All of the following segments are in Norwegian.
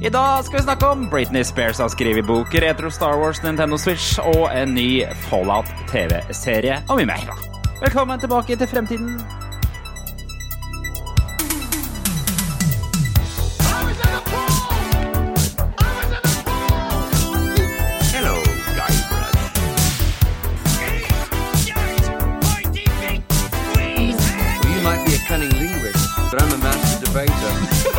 I dag skal vi snakke om Britney Spears har skrevet bok, retro Star Wars, Nintendo Switch og en ny Fallout TV-serie, og mye mer. Velkommen tilbake til fremtiden. Hello, Guybrush. Well, you might be a cunning linguist, but I'm a master debater.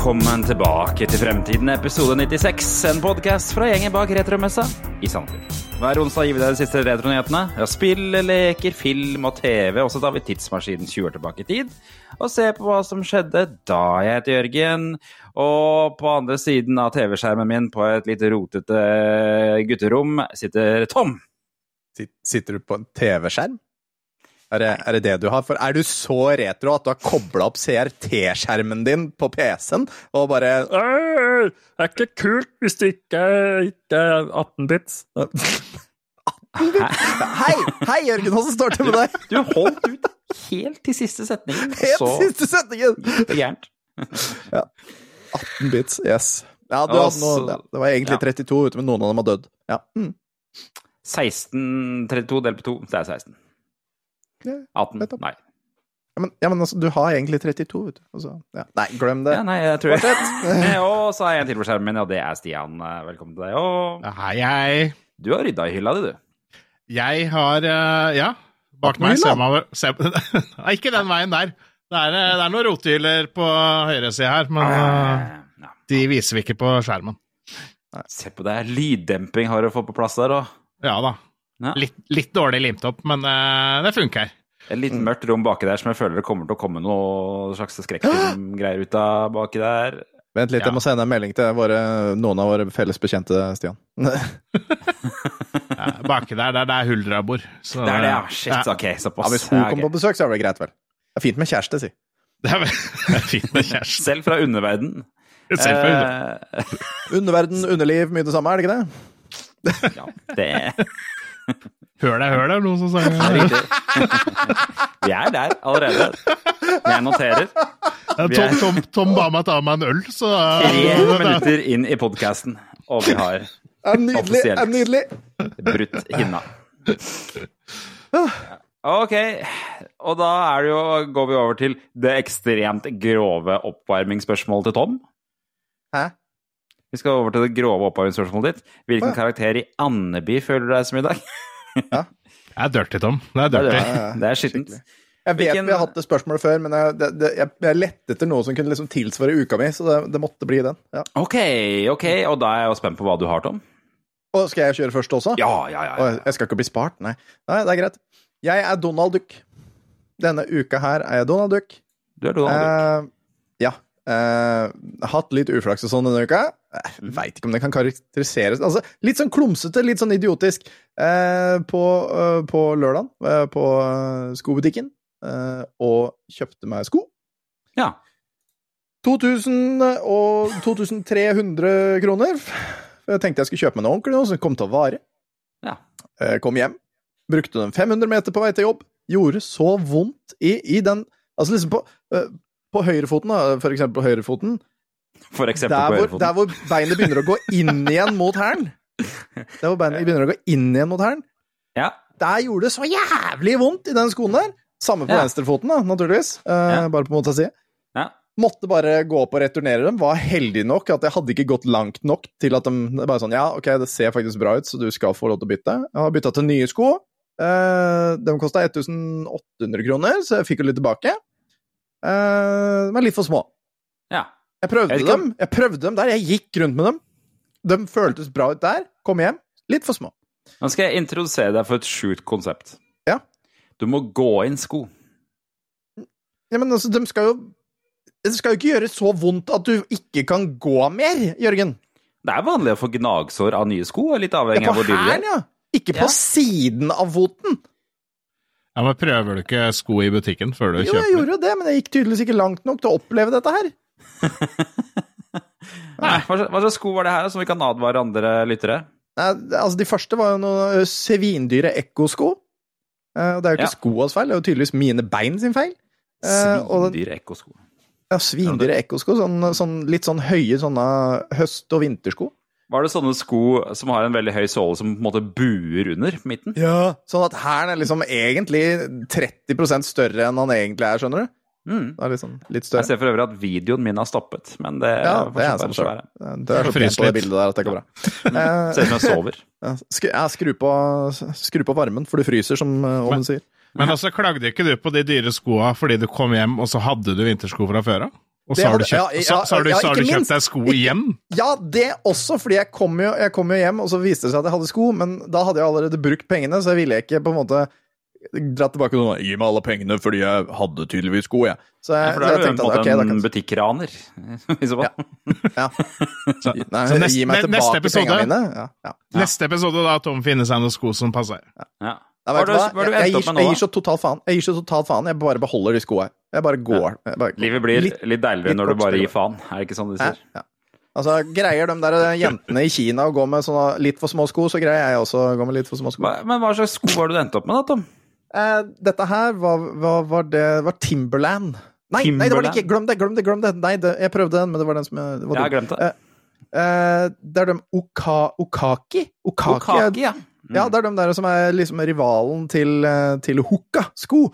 velkommen tilbake til Fremtiden, episode 96. En podkast fra gjengen bak Retromessa i Sandefjord. Hver onsdag gir vi deg de siste retronyhetene. Ja, spill, leker, film og TV. Og så tar vi tidsmaskinen 20 år tilbake i tid og ser på hva som skjedde da. Jeg heter Jørgen, og på andre siden av TV-skjermen min på et litt rotete gutterom sitter Tom. Sitter du på en TV-skjerm? Er det, er det det du har? For er du så retro at du har kobla opp CRT-skjermen din på PC-en og bare Det er ikke kult hvis det ikke, ikke er 18-bits. Hei, hei Jørgen, åssen står det med deg? Du holdt ut helt til siste setningen. Helt Så siste setningen! det gærent. 18 bits, yes. Ja, du Og noe, ja, det var egentlig ja. 32, ute, men noen av dem har dødd. Ja. Mm. 16, 32 delt på 2, det er 16. Ja, 18, nettopp. nei. Ja, men, ja, men altså, du har egentlig 32, vet du. Altså, ja. Nei, glem det. Ja, nei, jeg tror jeg. Og så har jeg en til på skjermen min, og det er Stian. Eh, Velkommen til deg. òg. Hei, hei. du har rydda i hylla di, du. Jeg har eh, Ja, bak meg ser man se, Nei, Ikke den veien der. Det er, eh, det er noen rotehyller på høyresida her, men eh, de viser vi ikke på skjermen. Se på det, lyddemping har du fått på plass der, òg. Ja da. Ja. Litt, litt dårlig limt opp, men uh, det funker. et litt mørkt rom baki der som jeg føler det kommer til å komme noe slags skrekkfilmgreier ut av baki der. Vent litt, Ja. jeg må sende en melding til våre, noen av våre felles bekjente, Stian. Ja, baki der, der, det er hulldrabbor. så- Det er det, ja. Shit, ok, Ja, hvis hun Ja, okay. kommer på besøk, så er det greit, vel. Det er fint med kjæreste, si. Det er, det er fint med kjæreste. Selv fra underverden. Selv fra hun. Eh, Underverden, underliv, mye det samme, er det ikke det? ja, det Hør deg, hør deg, noen som er riktig. Vi er der allerede. Jeg noterer. Er... Tom, Tom, Tom ba meg ta meg en øl, så Tre minutter inn i podkasten, og vi har nydelig! offisielt nydelig! brutt hinna. Ok, og da er det jo, går vi over til det ekstremt grove oppvarmingsspørsmålet til Tom. Hæ? Vi skal over til det grove opphavingsspørsmålet ditt. Hvilken ja. karakter i Andeby føler du deg som i dag? Det er dirty, Tom. Det er Det dirty. Ja, det er skittent. Jeg vet Hvilken- vi har hatt det spørsmålet før, men jeg, det, det, jeg, jeg lette etter noe som kunne liksom tilsvare uka mi, så det, det måtte bli den. Ja. Ok, ok, og da er jeg jo spent på hva du har, Tom. Og skal jeg kjøre først også? Ja, ja, ja. Ja. jeg skal ikke bli spart, nei. Nei, det er greit. Jeg er Donald Duck. Denne uka her er jeg Donald Duck. Du er Donald Duck. Eh, Eh, hatt litt uflaks og sånn denne uka. Jeg Veit ikke om det kan karakteriseres Altså, Litt sånn klumsete, litt sånn idiotisk. Uh, på, uh, på lørdag eh, på eh, skobutikken, eh, og kjøpte meg sko. Ja. 2000 og 2300 kroner. Jeg tenkte jeg skulle kjøpe meg noe ordentlig, som kom til å vare. Ja. Eh, Kom hjem, brukte den 500 meter på vei til jobb. Gjorde så vondt i, i den Altså liksom på, eh, på høyrefoten, da, for eksempel på høyrefoten. For eksempel Der på hvor, ørefoten. der hvor beinet begynner å gå inn igjen mot hælen. Der hvor beinet begynner å gå inn igjen mot hælen. Ja. Der gjorde det så jævlig vondt i den skoen der. Samme på Ja. venstrefoten, da, naturligvis. Eh. Bare på motsatt side. Ja. Måtte bare gå opp og returnere dem. Var heldig nok at jeg hadde ikke gått langt nok til at de bare sånn Ja, ok, det ser faktisk bra ut, så du skal få lov til å bytte. Jeg har bytta til nye sko. Eh, de kosta 1800 kroner, så jeg fikk jo litt tilbake. Eh, de er litt for små. ja. Jeg prøvde Jeg dem. Jeg prøvde dem der. Jeg gikk rundt med dem. De føltes bra ut der. Kom hjem. Litt for små. Nå skal jeg introdusere deg for et sjukt konsept. Ja. Du må gå inn sko. Ja, men altså, de skal jo Det skal jo ikke gjøre så vondt at du ikke kan gå mer, Jørgen. Det er vanlig å få gnagsår av nye sko, litt avhengig av hvor dyre de er. ja. Ikke på Ja. siden av foten. Ja, men Prøver du ikke sko i butikken før du Jo, jeg gjorde jo det, men jeg gikk tydeligvis ikke langt nok til å oppleve dette her. Nei, hva, slags- sko var det her, som vi kan advare andre lyttere? Nei, altså, de første var jo noen svindyre ekkosko. Eh, og det er jo ikke Ja. skoas feil, det er jo tydeligvis mine bein sin feil. Eh, Svindyre ekkosko. ja, svindyre ekkosko, sånn, sånn, litt sånn høye sånne høst- og vintersko. Var det sånne sko som har en veldig høy såle som på en måte buer under midten? Ja. Sånn at hælen er liksom egentlig 30% større enn han egentlig er, skjønner du? Mm. Det er liksom litt større. Jeg ser for øvrig at videoen min har stoppet, men det Ja, er det er sånn svære. sjøl. Det er så pent på det bildet der at det går bra. Eh, Ser ut som jeg sover. ja, skru, på, skru på varmen, for du fryser, som eh, Oven sier. Men altså, klagde ikke du på de dyre skoa fordi du kom hjem, og så hadde du vintersko fra før av? Og så har du kjøpt, ja, ja, minst. deg sko igjen? Ja, det også, fordi jeg kom, jo, jeg kom jo hjem, og så viste det seg at jeg hadde sko, men da hadde jeg allerede brukt pengene, så jeg ville ikke på en måte dra tilbake sånn Gi meg alle pengene, fordi jeg hadde tydeligvis sko, jeg. Så Ja, for det er jo på en måte ok, en kan butikkraner. I så fall. ja. Så, Nei, så neste, gi meg tilbake episode, pengene mine. Ja, ja. neste episode da Tom finner seg noen sko som passer. Ja. Hva har du har du Jeg, jeg, gir, jeg gir så totalt faen. Jeg gir så totalt faen. Jeg bare beholder de skoa. Jeg bare går. Jeg bare, Livet blir Litt- litt deiligere litt når du bare gir faen. Er det ikke sånn de sier? Ja. Altså, Greier de der jentene i Kina å gå med sånne litt for små sko, så greier jeg også å gå med litt for små sko. Men hva slags sko har du endt opp med, da, Tom? Eh, dette her var, var, var det var Timberland. Nei, nei, det var det ikke! Glem det! glem det, glem det. Nei, det, Jeg prøvde den, men det var den som jeg det var Jeg har glemt det. Eh, det er de Oka, Okaki? Okaki, Okaki, ja. Mm. Ja, det er de der som er liksom rivalen til, eh, til Hoka-sko.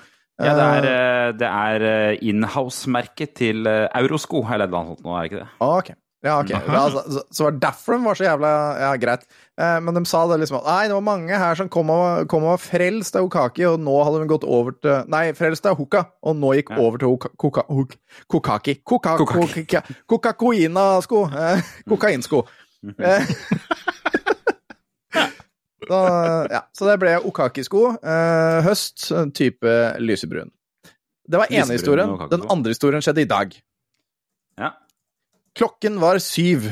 Ja, det er, Eh, eh, det er inhouse-merket til Eurosko, eller noe sånt nå, er det ikke det? Ok. Ja, ok. Ja, så, så, så var det derfor de var så jævla Ja, greit. Eh, men de sa det liksom at Nei, det var mange her som kom og, kom og var frelst av Okaki, og nå hadde de gått over til Nei, frelst av Hoka, og nå gikk Ja. over til Oka, koka, Kokaki. Koka, Kokaki. koka, Kokakoina-sko. Eh, kokainsko. Eh, så, ja, så det ble Okaki-sko. Eh, høst, type lysebrun. Det var ene historien. Den andre historien skjedde i dag. Ja. Klokken var syv.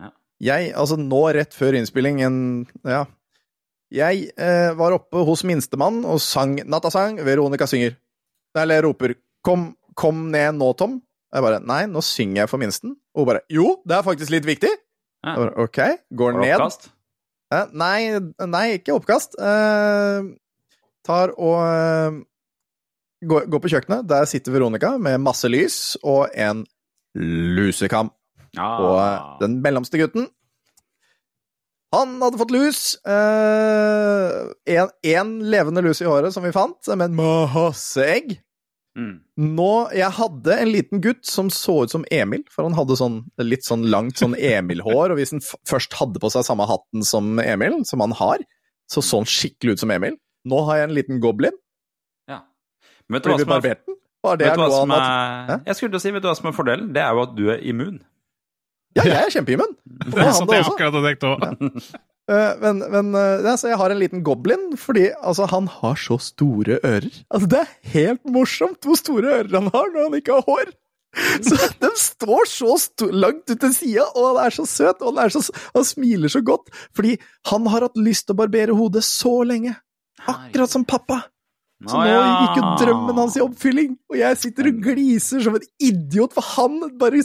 Ja. Jeg, altså nå rett før innspilling, en Ja. Jeg eh, var oppe hos minstemann og sang nattasang. Veronica synger. Eller roper 'Kom, kom ned nå, Tom'. Jeg bare 'Nei, nå synger jeg for minsten'. Og hun bare 'Jo, det er faktisk litt viktig'. Ja. Jeg bare, ok, går ned. oppkast? Eh, nei, nei, ikke oppkast. Eh, tar og eh, går, på kjøkkenet. Der sitter Veronica med masse lys og en lusekam. Ah. Og eh, den mellomste gutten Han hadde fått lus. Én levende lus i håret som vi fant, med masse egg. Mm. Nå, Jeg hadde en liten gutt som så ut som Emil, for han hadde sånn litt sånn langt sånn Emil-hår. Og hvis han f først hadde på seg samme hatten som Emil, som han har, så så han skikkelig ut som Emil. Nå har jeg en liten goblin. ja. Vet du hva som er, vet er du hva som er Jeg skulle til å si, vet du hva som er fordelen? Det er jo at du er immun. Ja, jeg er kjempeimmun. Det er sånn jeg også. akkurat har tenkt òg. Eh, men men eh, ja, så jeg har en liten goblin, fordi altså, han har så store ører. Altså, det er helt morsomt hvor store ører han har når han ikke har hår. Så De står så st langt ut til sida, og han er så søt, og han, så, han smiler så godt. Fordi han har hatt lyst til å barbere hodet så lenge. Akkurat som pappa. Så nå gikk jo drømmen hans i oppfylling, og jeg sitter og gliser som en idiot, for han bare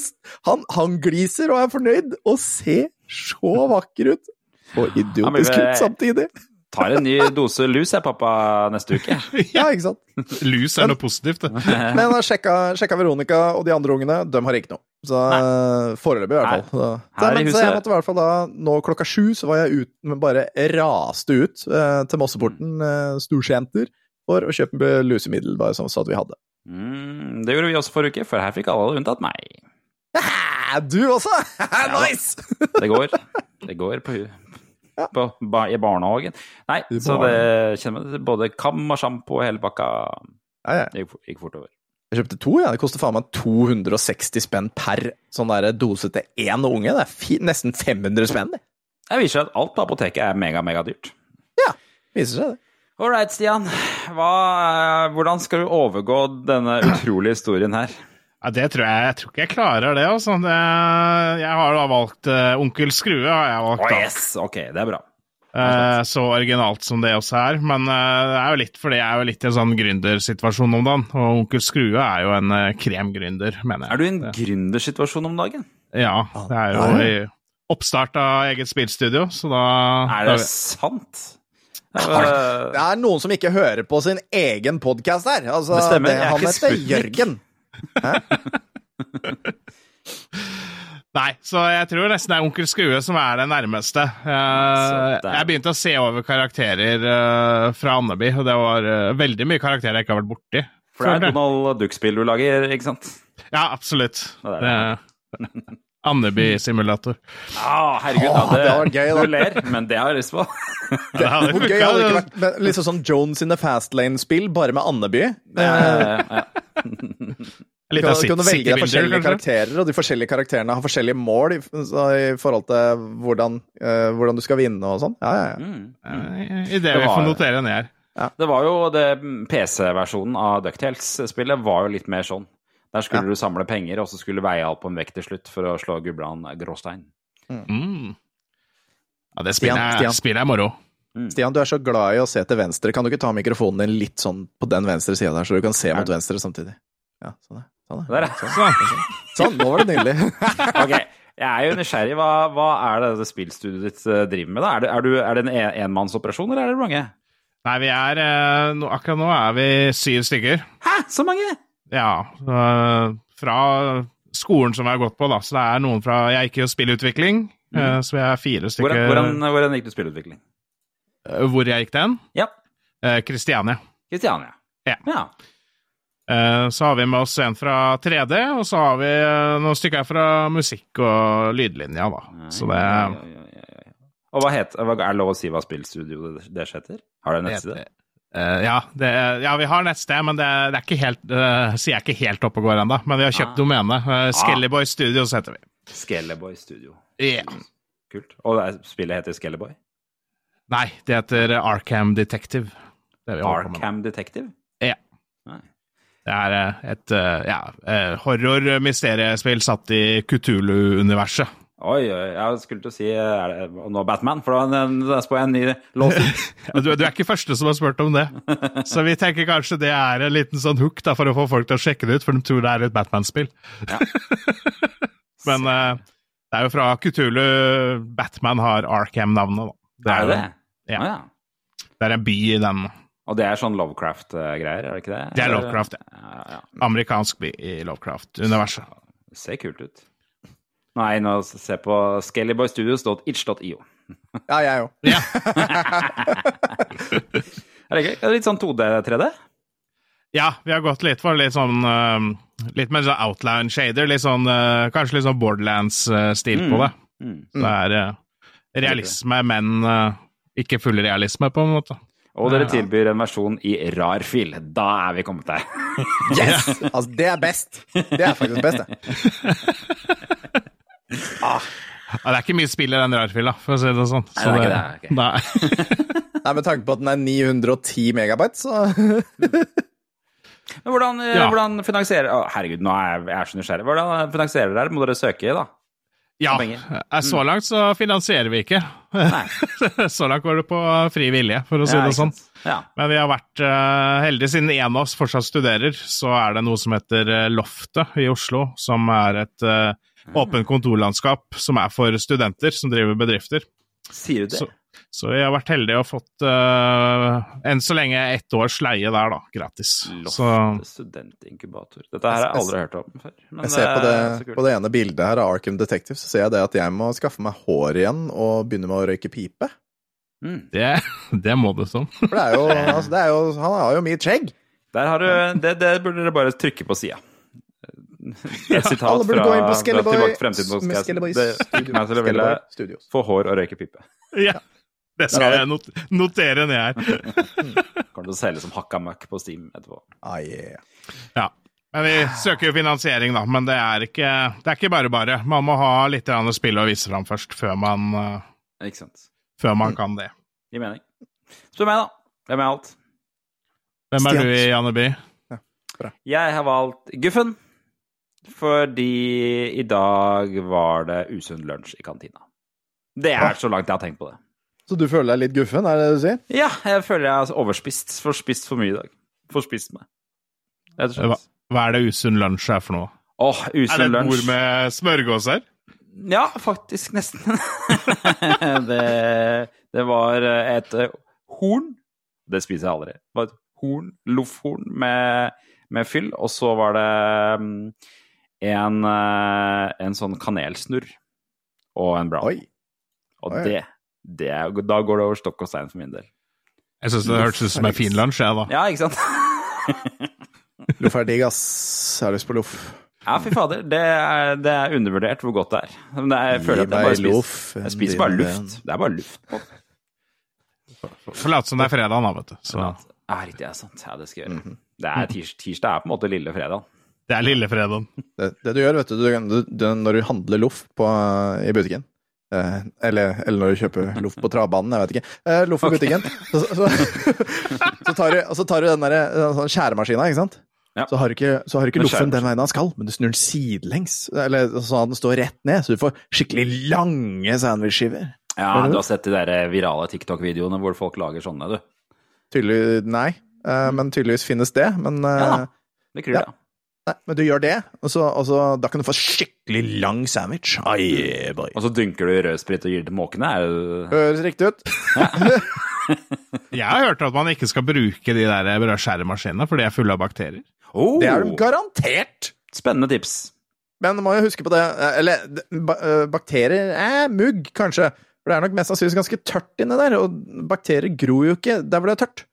Han, han gliser og er fornøyd, og ser så vakker ut. Og idiotisk Ja, men- ut samtidig. Tar en ny dose lus, jeg, pappa, neste uke. Ja, ikke sant? Lus er noe positivt, det. Men jeg har sjekka, sjekka Veronica og de andre ungene, de har ikke noe. Så eh, foreløpig, i hvert fall. Så, så, men, så jeg måtte i hvert fall da, nå klokka sju, så var jeg ut, men bare raste ut eh, til Mosseporten eh, storsenter for å kjøpe lusemiddel, bare sånn så at vi hadde. Mm, det gjorde vi også forrige uke, for her fikk alle unntatt meg. Du også? nice! Det går. Det går på, hu- på, i barnehagen. Nei, I så det kjenner man både kam og sjampo og hele pakka. Ja, ja. Gikk, gikk fort over. Jeg kjøpte to, ja. Det koster faen meg 260 spenn per sånn der dose til én unge. Det er nesten 500 spenn, det. Jeg viser seg at alt på apoteket er mega, mega dyrt. Ja, Viser seg det. All right, Stian. Hva, hvordan skal du overgå denne utrolige historien her? Ja, det tror jeg Jeg tror ikke jeg klarer det, altså. Det, jeg har da valgt uh, Onkel Skrue. har jeg valgt Oh, yes! Ok, det er bra. Uh, så originalt som det også er. Men uh, det er jo litt fordi jeg er jo litt i en sånn gründersituasjon om dagen. Og Onkel Skrue er jo en uh, kremgründer, mener jeg. Er du i en gründersituasjon om dagen? Ja, det er jo Ja, i oppstart av eget spillstudio, så da Er det sant? Eh, Det er noen som ikke hører på sin egen podkast her. Altså, Det stemmer, det, jeg er ikke heter Sputnik. Jørgen. Nei, så jeg tror nesten det er Onkel Skrue som er det nærmeste. Så Jeg, jeg begynte å se over karakterer eh, fra Andeby, og det var eh, veldig mye karakterer jeg ikke har vært borti. For det er Donald Duck-spill du lager, ikke sant? Ja, absolutt. Ja, det Det Andeby-simulator. Ah, herregud, Åh, det, det var gøy, da. Du ler, men det har jeg lyst på. Det hadde Hvor gøy hadde det ikke vært med liksom sånn Jones in the Fastlane-spill, bare med Andeby? ja, ja. Litt av deg forskjellige kanskje? karakterer, og de forskjellige karakterene har forskjellige mål i, så, i forhold til hvordan, uh, hvordan du skal vinne og sånn. Ja, ja, ja. Mm. Mm. Idé Det vi får notere ned her. Det var jo det PC-versjonen av Ducktales-spillet var jo litt mer sånn. Der skulle Ja. du samle penger, og så skulle du veie alt på en vekt til slutt for å slå Gudbrand Gråstein. Mm. Ja, det spillet er, spillet er moro. Stian, du er så glad i å se til venstre. Kan du ikke ta mikrofonen din litt sånn på den venstre sida der, så du kan se mot venstre samtidig? Ja, sånn er sånn er. Der, sånn. Så, Sånn, nå var det nydelig. Ok, jeg er jo nysgjerrig. Hva, hva er det dette spillstudioet ditt eh, driver med? da? Er det, er du, er det en en- enmannsoperasjon, eller er det mange? nei, vi er eh, Akkurat nå er vi syv stykker. Hæ, så mange? Ja. øh, fra skolen som jeg har gått på, da. Så det er noen fra Jeg gikk jo spillutvikling, mm. så vi er fire stykker. Hvordan, hvordan, hvordan gikk du spillutvikling? Øh, Hvor jeg gikk den? Ja, Eh, Kristiania. Kristiania. Ja. ja. Eh, Så har vi med oss en fra 3D, og så har vi eh, noen stykker fra musikk og lydlinja, da. Så det Ja. Og hva heter, er det lov å si hva spillstudio det, det heter? Har det en nettside? Eh, ja, det, ja, vi har nettsted, men det, det er ikke helt uh, Sier jeg ikke helt oppe og går ennå. Men vi har kjøpt Ah. domene. Uh, Skellyboy Studios heter vi. Skelleboy Studio. Ja. Kult. Og spillet heter Skelleboy? Nei, det heter Arkham Detective. Arkham Detective? Ja. Nei. Det er eh, et eh, ja, eh, horror-mysteriespill satt i Kutulu-universet. Oi, oi, jeg skulle til å si er det nå Batman, for da spår jeg en ny låt. Du, du er ikke første som har spurt om det. Så vi tenker kanskje det er en liten sånn hook da, for å få folk til å sjekke det ut, for de tror det er et Batman-spill. Ja. Men uh, det er jo fra Kutulu Batman har Arkham-navnet, da. Er det det? Ja. Ah, ja. Det er en by i den. Og det er sånn Lovecraft-greier, er det ikke det? Det er Lovecraft, ja. ja. ja, ja. Amerikansk by i Lovecraft-universet. Det ser kult ut. Nei, nå se på skellyboystudios.itch.io. Ja, jeg òg. Ja. Er det gøy? Er det litt sånn 2D-3D? ja, vi har gått litt for litt sånn eh, Litt mer sånn outline shader. Litt sånn, eh, kanskje litt sånn Borderlands-stil på det. Mm. Det er eh, realisme, men eh, ikke full realisme, på en måte. Og dere tilbyr en versjon i rar fil. Da er vi kommet der. Yes! Altså, det er best. Det er faktisk best, det. Ja, det er ikke mye spill i den rarfila, for å si det sånn. Så Nei, det er ikke det, Nei. Nei, Med tanke på at den er 910 megabyte, så Men hvordan, eh, Ja. hvordan finansierer Å, Herregud, nå er jeg, jeg er så nysgjerrig. Hvordan finansierer dere? Må dere søke, da? Ja, eh, så langt så finansierer vi ikke. Så langt går det på fri vilje, for å si Ja, det sånn. Ja. Men vi har vært uh, heldige siden en av oss fortsatt studerer, så er det noe som heter eh, Loftet i Oslo, som er et uh, åpent kontorlandskap som er for studenter som driver bedrifter. Sier du det? Så, så vi har vært heldige og fått uh, enn så lenge ett års leie der, da, gratis. Så Lofte studentinkubator. Dette her har jeg aldri hørt om før. Men Jeg ser på det, er så kult. på det ene bildet her av Arkham Detective, så ser jeg det at jeg må skaffe meg hår igjen og begynne med å røyke pipe. Mm. det, det må du sånn. For det er jo, altså, det er jo Han har jo mye skjegg. Der har du Det, det burde dere bare trykke på sida. Et sitat Alle burde fra, gå inn på fra Tilbake til fremtiden-podcasten. Skelleboy Det fikk meg til å ville få hår og røyke pipe. Ja, det skal jeg not notere ned her. Kommer til å selge som hakka møkk på Steam etterpå. Ah, yeah. Ja. Men vi søker jo finansiering, da. Men det er ikke, det er ikke bare bare. Man må ha litt spill å vise fram først, før man, eh, Ikke sant. før man kan det. Gir mening. Spør meg, da. Hvem er alt? Hvem er Stian. du i Janeby? Jeg har valgt Guffen. Fordi i dag var det usunn lunsj i kantina. Det er så langt jeg har tenkt på det. Så du føler deg litt guffen, er det det du sier? Ja, jeg føler jeg er overspist. Forspist for mye i dag. Forspist meg. Rett og Hva, slett. hva er det usunn lunsj er for noe? Åh, usunn lunsj. Er det et bord med smørgåser? Ja, faktisk nesten. det, det var et horn. Det spiser jeg aldri. Det var et horn, loffhorn med, med fyll, og så var det mm, en, eh, en sånn kanelsnurr og en brown. Oi. Og Oi. det, det er, Da går det over stokk og stein for min del. Jeg syns det hørtes ut som en fin lunsj, jeg, da. Ja, ikke sant? Loff er digg, ass. Jeg har lyst på loff. Ja, fy fader. Det er, det er undervurdert hvor godt det er. Men det er, jeg føler at jeg bare spiser, jeg spiser bare luft. Det er bare luft. Får late som det er fredag, da, vet du. Så Ja, riktig, det er sant. Ja, det skal jeg gjøre. Det er tirs, tirsdag er på en måte lille fredag. det er lille fredagen. Det, det du gjør, vet du, du, du når du handler loff i butikken eh, eller, eller når du kjøper loff på travbanen, jeg vet ikke. Eh, loff i butikken. Så, så, så, tar du, så tar du den der, den sånn skjæremaskina, ikke sant? Ja. Så har du ikke, så har du ikke loffen den veien han skal, men du snur den sidelengs. Eller sånn at den står rett ned, så du får skikkelig lange sandwichskiver. Ja, du? har sett de der virale TikTok-videoene hvor folk lager sånne, du. Tydelig nei, eh, men tydeligvis finnes det. Men, eh, Ja. Det kryr, Ja. Nei, men du gjør det, og så, og så da kan du få skikkelig lang sandwich. Ai, boy. Og så dynker du i rødsprit og gir det til måkene. Er det... Høres riktig ut. Jeg har hørt at man ikke skal bruke de der brødskjæremaskinene, for de er fulle av bakterier. Oh, Det er de garantert. Spennende tips. Men må jo huske på det Eller eh, bakterier er mugg, kanskje. For det er nok mest sannsynligvis ganske tørt inni der, og bakterier gror jo ikke der hvor det er tørt.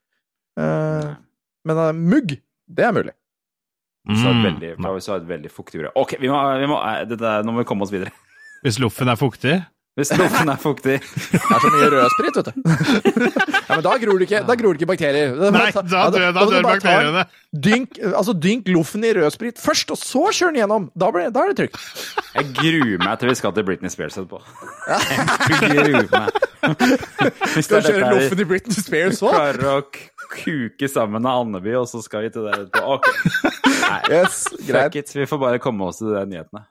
Uh, men uh, mugg, det er mulig. Så er veldig, du har et veldig fuktig brød. Ok, vi må, vi må, det, det, nå må vi komme oss videre. Hvis loffen er fuktig. Hvis loffen er fuktig Det er så mye rødsprit, vet du. ja, men da gror det ikke, da gror det ikke bakterier. Da, Nei, da dør, da dør bakteriene. Dynk, altså dynk loffen i rødsprit først, og så kjør den gjennom. Da, ble, da er det trygt. Jeg gruer meg til vi skal til Britney Spears etterpå. Jeg gruer meg. Hvis Skal du kjøre loffen i Britney Spears òg? klarer å kuke sammen med Andeby, og så skal vi til det etterpå. Ok. Nei, Yes, greit. fuck it. Vi får bare komme oss til de nyhetene.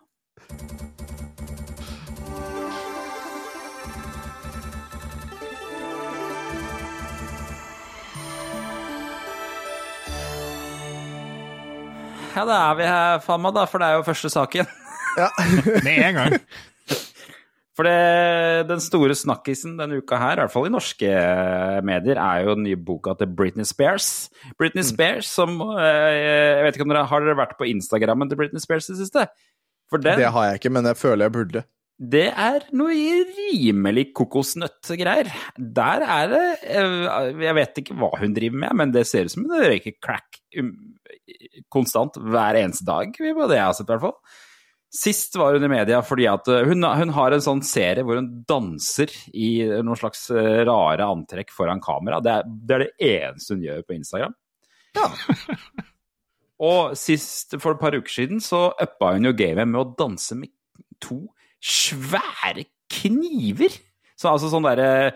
Ja, da er vi her, faen meg, da, for det er jo første saken. Ja. Med en gang. For det, den store snakkisen denne uka her, i hvert fall i norske medier, er jo den nye boka til Britney Spears. Britney Spears som eh, Jeg vet ikke om dere har dere vært på Instagrammen til Britney Spears i det siste? For den, Det har jeg ikke, men jeg føler jeg burde. Det er noe rimelig kokosnøttgreier. Der er det eh, Jeg vet ikke hva hun driver med, men det ser ut som hun røyker crack um, konstant hver eneste dag. Er det jeg har sett, i hvert fall. Sist var hun i media fordi at eh, hun, hun har en sånn serie hvor hun danser i noen slags eh, rare antrekk foran kamera. Det er det, er det eneste hun gjør på Instagram. Og sist, for et par uker siden, så uppa hun jo gamet med å danse med to svære kniver. Så, altså sånne, der,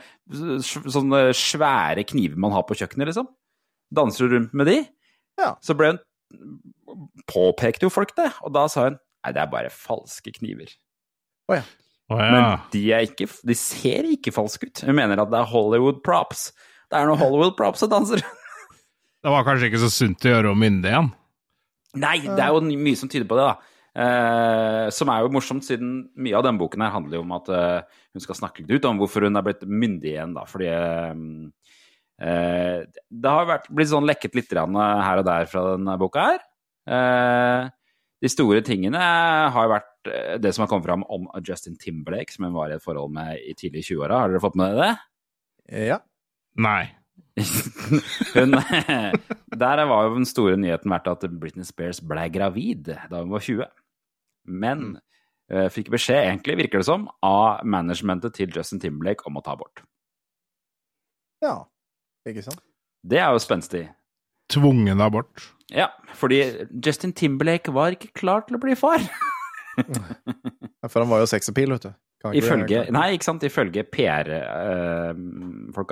sånne svære kniver man har på kjøkkenet, liksom. Danser du rundt med de? Ja. Så ble hun Påpekte jo folk det, og da sa hun Nei, det er bare falske kniver. Å ja. Men de, er ikke, de ser ikke falske ut. Hun mener at det er Hollywood props. Det er noe Hollywood props og danser. Det var kanskje ikke så sunt å gjøre om myndig igjen. Nei, det er jo mye som tyder på det, da. Eh, som er jo morsomt, siden mye av den boken her handler jo om at eh, hun skal snakke litt ut om hvorfor hun er blitt myndig igjen, da. Fordi eh, eh, det har vært, blitt sånn lekket litt her og der fra denne boka her. Eh, de store tingene har jo vært eh, det som har kommet fram om Justin Timberlake, som hun var i et forhold med i tidlig 20-åra. Har dere fått med dere det? Ja. Nei. hun, der var jo den store nyheten vært at Britney Spears ble gravid da hun var 20. Men uh, fikk beskjed, egentlig virker det som, av managementet til Justin Timberlake om å ta abort. ja. Ikke sant? Det er jo spenstig. Tvungen abort. Ja, fordi Justin Timberlake var ikke klar til å bli far. For han var jo sexappeal, vet du. Ifølge Nei, ikke sant, ifølge PR-folka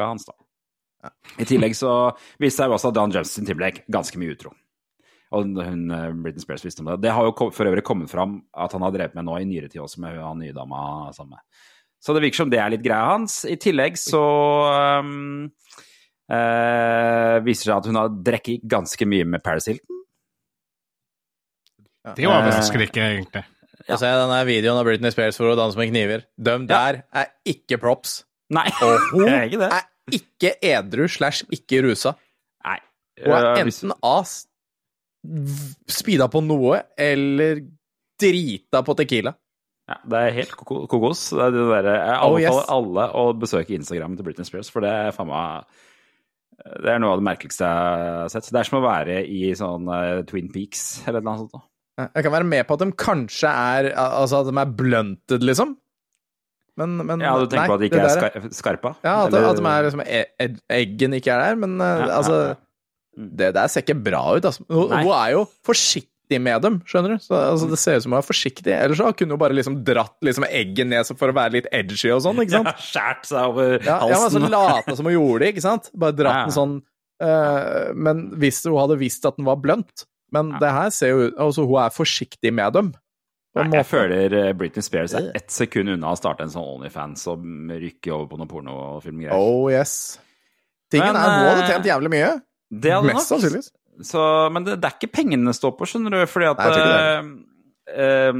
hans, da. I tillegg så viste det seg jo også at Dan Justin Timberlake ganske mye utro. Og hun, eh, Britney Spears visste om det. Det har jo for øvrig kommet fram at han har drevet med nå i nyere tid også, med hun nye dama sammen med. Så det virker som det er litt greia hans. I tillegg så um, uh, viser det seg at hun har drukket ganske mye med Paris Hilton. Det overrasker ikke, egentlig. Ja. se denne videoen av Britney Spears for å danse med kniver. Døm der er ikke props. Nei, Og hun det er ikke det. er ikke edru slash ikke rusa. Nei. Hun er Eh, enten A s- v- speeda på noe, eller drita på tequila. Ja, det er helt kokos. Det er det der, jeg Oh, yes. alle å besøke Instagram til Britney Spears, for det er faen meg Det er noe av det merkeligste jeg har sett. Det er som å være i sånn eh, Twin Peaks eller noe sånt. Jeg kan være med på at de kanskje er Altså at de er blunted, liksom. Men, men Ja, du tenker nei, på at de ikke er skar skarpa? Ja, at, Eller- at de er liksom e- Eggen ikke er der, men eh, Ja, ja, altså ja. Mm. Det der ser ikke bra ut, altså. Hun, hun er jo forsiktig med dem, skjønner du. Så, altså, det ser ut som hun er forsiktig. Ellers så kunne hun bare liksom dratt liksom egget ned for å være litt edgy og sånn, ikke sant? Ja, skjært seg over Ja, ja altså, så late som hun gjorde det, ikke sant? Bare dratt Ja. den sånn Uh, Men hvis hun hadde visst at den var blunt Men Ja. det her ser jo ut Altså, hun er forsiktig med dem. Nei, jeg føler eh, Britney Spears er ett sekund unna å starte en sånn Onlyfans og rykke over på noen pornofilmgreier. Oh yes. Tingen Men, er, hun hadde eh, tjent jævlig mye. Det hadde Mest sannsynligvis. Så, men det, det er ikke pengene det står på, skjønner du. Fordi at Nei, eh, eh,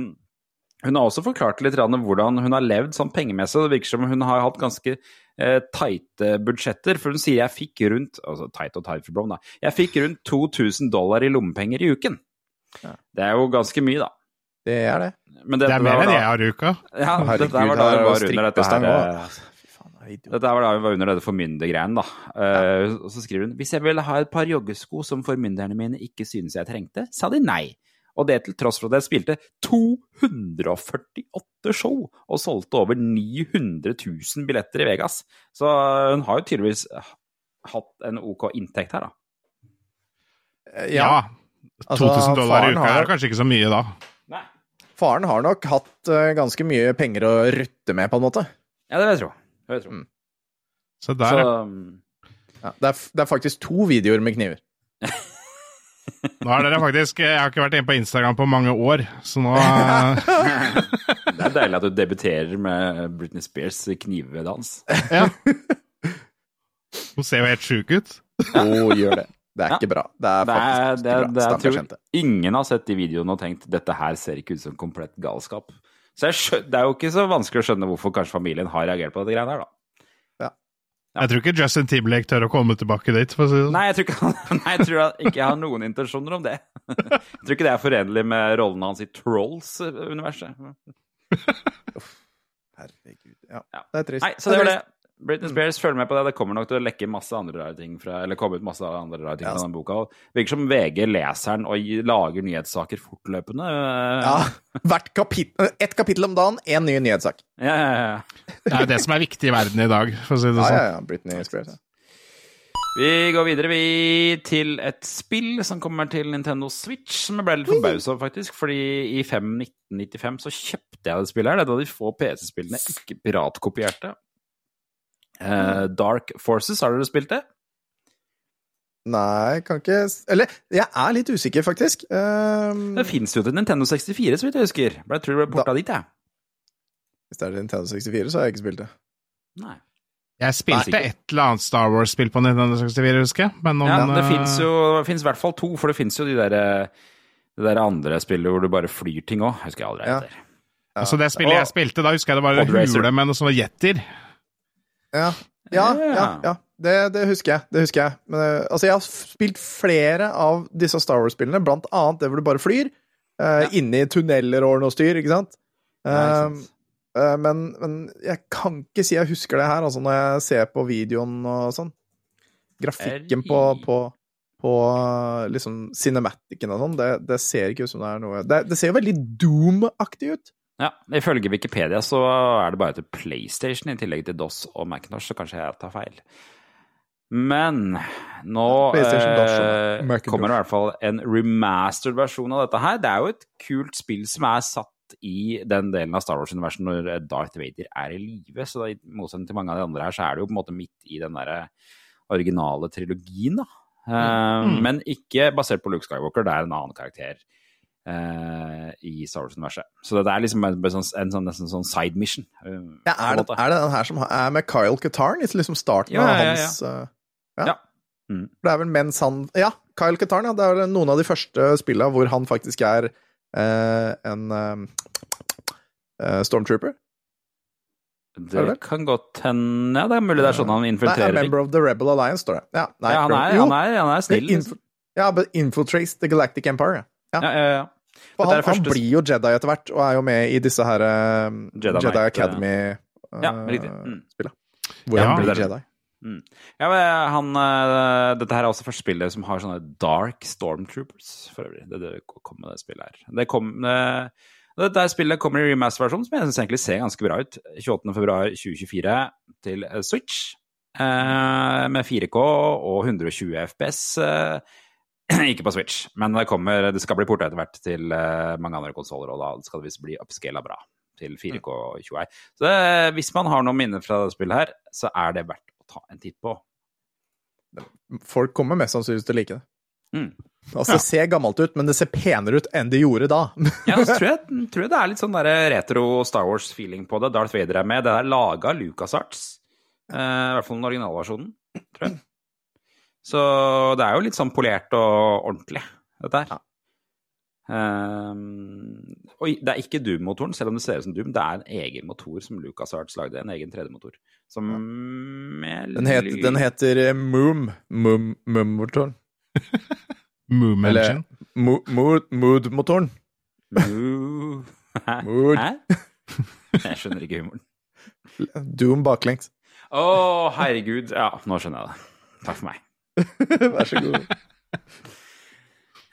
Hun har også forklart litt grann hvordan hun har levd sånn pengemessig. Det virker som hun har hatt ganske eh, tighte budsjetter. For hun sier jeg fikk rundt altså tight og tight for blom, da. Jeg fikk rundt 2000 dollar i lommepenger i uken. Ja. Det er jo ganske mye, da. Det er det. Men Det er mer enn jeg har i uka. Ja, Herregud, dette var da hun var under dette her idiot. dette var da hun var under dette formyndergreien, da. Eh, og så skriver hun hvis jeg ville ha et par joggesko som formynderne mine ikke synes jeg trengte, sa de nei. Og det til tross for at jeg spilte 248 show og solgte over 900 000 billetter i Vegas. Så eh, hun har jo tydeligvis hatt en OK inntekt her, da. Ja. ja. 2000 dollar i uka har- er kanskje ikke så mye da. Nei. Faren har nok hatt uh, ganske mye penger å rutte med, på en måte. Ja, det vil jeg tro. Det vil jeg tro. Mm. Så der, Så ja. um, Ja, det, er, det er faktisk to videoer med kniver. Nå har dere faktisk Jeg har ikke vært inne på Instagram på mange år, så nå eh, det er deilig at du debuterer med Britney Spears knivdans. Ja. Hun ser jo helt sjuk ut. Å, gjør det. Det er Ja. ikke bra. Det er Det er, faktisk det, ikke det, bra. jeg Stakkars tror ingen har sett de videoene og tenkt dette her ser ikke ut som komplett galskap. Så jeg skjø- det er jo ikke så vanskelig å skjønne hvorfor kanskje familien har reagert på dette greiene her, da. Ja. Jeg tror ikke Justin Timberlake tør å komme tilbake dit. For å si det. sånn. Nei, jeg tror ikke han nei, jeg tror han ikke jeg har noen intensjoner om det. Jeg tror ikke det er forenlig med rollen hans i Trolls-universet. Herregud. Ja, Ja. det er trist. Nei, så det var det. Britney Spears, følg med på det. Det kommer nok til å lekke masse andre rare ting fra Eller komme ut masse andre rare ting Ja. fra den boka. Virker som VG leser den og lager nyhetssaker fortløpende. Ja, hvert kapittel, ett kapittel om dagen, én ny nyhetssak. ja, ja, ja. Det er jo det som er viktig i verden i dag, for å si det sånn. ja, ja. Britney Spears. Ja. Vi går videre vi til et spill som kommer til Nintendo Switch, som jeg ble litt forbausa over, faktisk. Fordi i 5.1995 så kjøpte jeg det spillet her. Det er et av de få PC-spillene ikke piratkopierte. Eh, Dark Forces, har dere spilt det? Nei, kan ikke Eller, jeg er litt usikker, faktisk. Um, Det fins jo til Nintendo 64, så vidt jeg husker. Jeg tror det ble porta dit, jeg. hvis det er Nintendo 64, så har jeg ikke spilt det. Nei. Jeg spilte Nei. et eller annet Star Wars-spill på Nintendo 64, husker jeg. Men om Ja, det eh, fins jo det finnes i hvert fall to, for det fins jo de der, det der andre spillet hvor du bare flyr ting òg. Husker jeg aldri Ja. det heter. Altså, det spillet jeg spilte, da husker jeg det var en hule med noen sånne jetter. Ja, ja, Ja. ja. ja. Det, det husker jeg. Det husker jeg. Men, eh, altså, jeg har spilt flere av disse Star Wars-spillene, blant annet det hvor du bare flyr. Uh, Inne i tunneler og noe styr, ikke sant? Ja, Um, ikke sant. eh, men, men jeg kan ikke si jeg husker det her, altså, når jeg ser på videoen og sånn. Grafikken på, på, på liksom cinematicen og sånn, det, det ser ikke ut som det er noe Det, det ser jo veldig Doom-aktig ut. Ja, Ifølge Wikipedia så er det bare til PlayStation i tillegg til DOS og Macintosh, så kanskje jeg tar feil. Men nå eh, kommer det i hvert fall en remastered versjon av dette her. Det er jo et kult spill som er satt i den delen av Star Wars-universet når Darth Vader er i live. Så i motsetning til mange av de andre her, så er det jo på en måte midt i den derre originale trilogien, da. Eh, Men ikke basert på Luke Skywalker, det er en annen karakter eh, i Star Wars-universet. Så det er liksom en, en, sånn, en sånn, nesten sånn side mission. eh, Ja, er, det, er det den her som er med Kyle Katarn i liksom starten Ja, av ja, ja, ja. hans uh, ja. Ja. Mm. Det er vel mens han Ja, Kyle Katarn, ja. Det er noen av de første spilla hvor han faktisk er eh, en eh, eh, stormtrooper? Er det Det kan godt hende Ja, det er mulig det er sånn han Nei, a infiltrerer ting. member of the Rebel Alliance, står det. Ja, nei, Ja, han er, han er, han er snill. Liksom. ja, but infiltrates the Galactic Empire. Ja. Ja, ja. For han, første... han blir jo Jedi etter hvert, og er jo med i disse her uh, Jedi Jedi, Knight, Academy Ja, riktig. Mm. Hvor han blir Jedi. Ja, men han, uh, dette her er også første spillet som har sånne dark stormtroopers, for øvrig. Det, det kom med det spillet her. Det kom, uh, dette spillet kommer i remaster-versjon, som jeg synes egentlig ser ganske bra ut. 28.2.2024 til eh, Switch, Uh, med 4K og 120 FPS. eh, ikke på Switch, men det, kommer, det skal bli porta etter hvert til eh, mange andre konsoller, og da skal det visst bli upscala bra til 4K21. Så det, hvis man har noen minner fra dette spillet her, så er det verdt å ta en titt på. Folk kommer mest sannsynligvis til å like det. Mm. Altså, Det ser gammelt ut, men det ser penere ut enn det gjorde da. Ja, så tror jeg, tror jeg det er litt sånn der retro Star Wars-feeling på det. Darth Vader er med. Det er laga Lucas LucasArts. Eh, I hvert fall den originalversjonen, tror jeg. Så det er jo litt sånn polert og ordentlig, dette her. Ehm, og det er ikke Doom-motoren, selv om det ser ut som Doom. Det er en egen motor som Lucas LucasArts lagde. En egen 3D-motor. Som ja. Den, het, den heter eh, Moom. Moom- Moom-motoren. Moom Eller Engine. Mo- Mo- Mood-motoren. Mood. Hæ? Jeg skjønner ikke humoren. Doom baklengs. Å, herregud. Ja, nå skjønner jeg det. Takk for meg. Vær så god.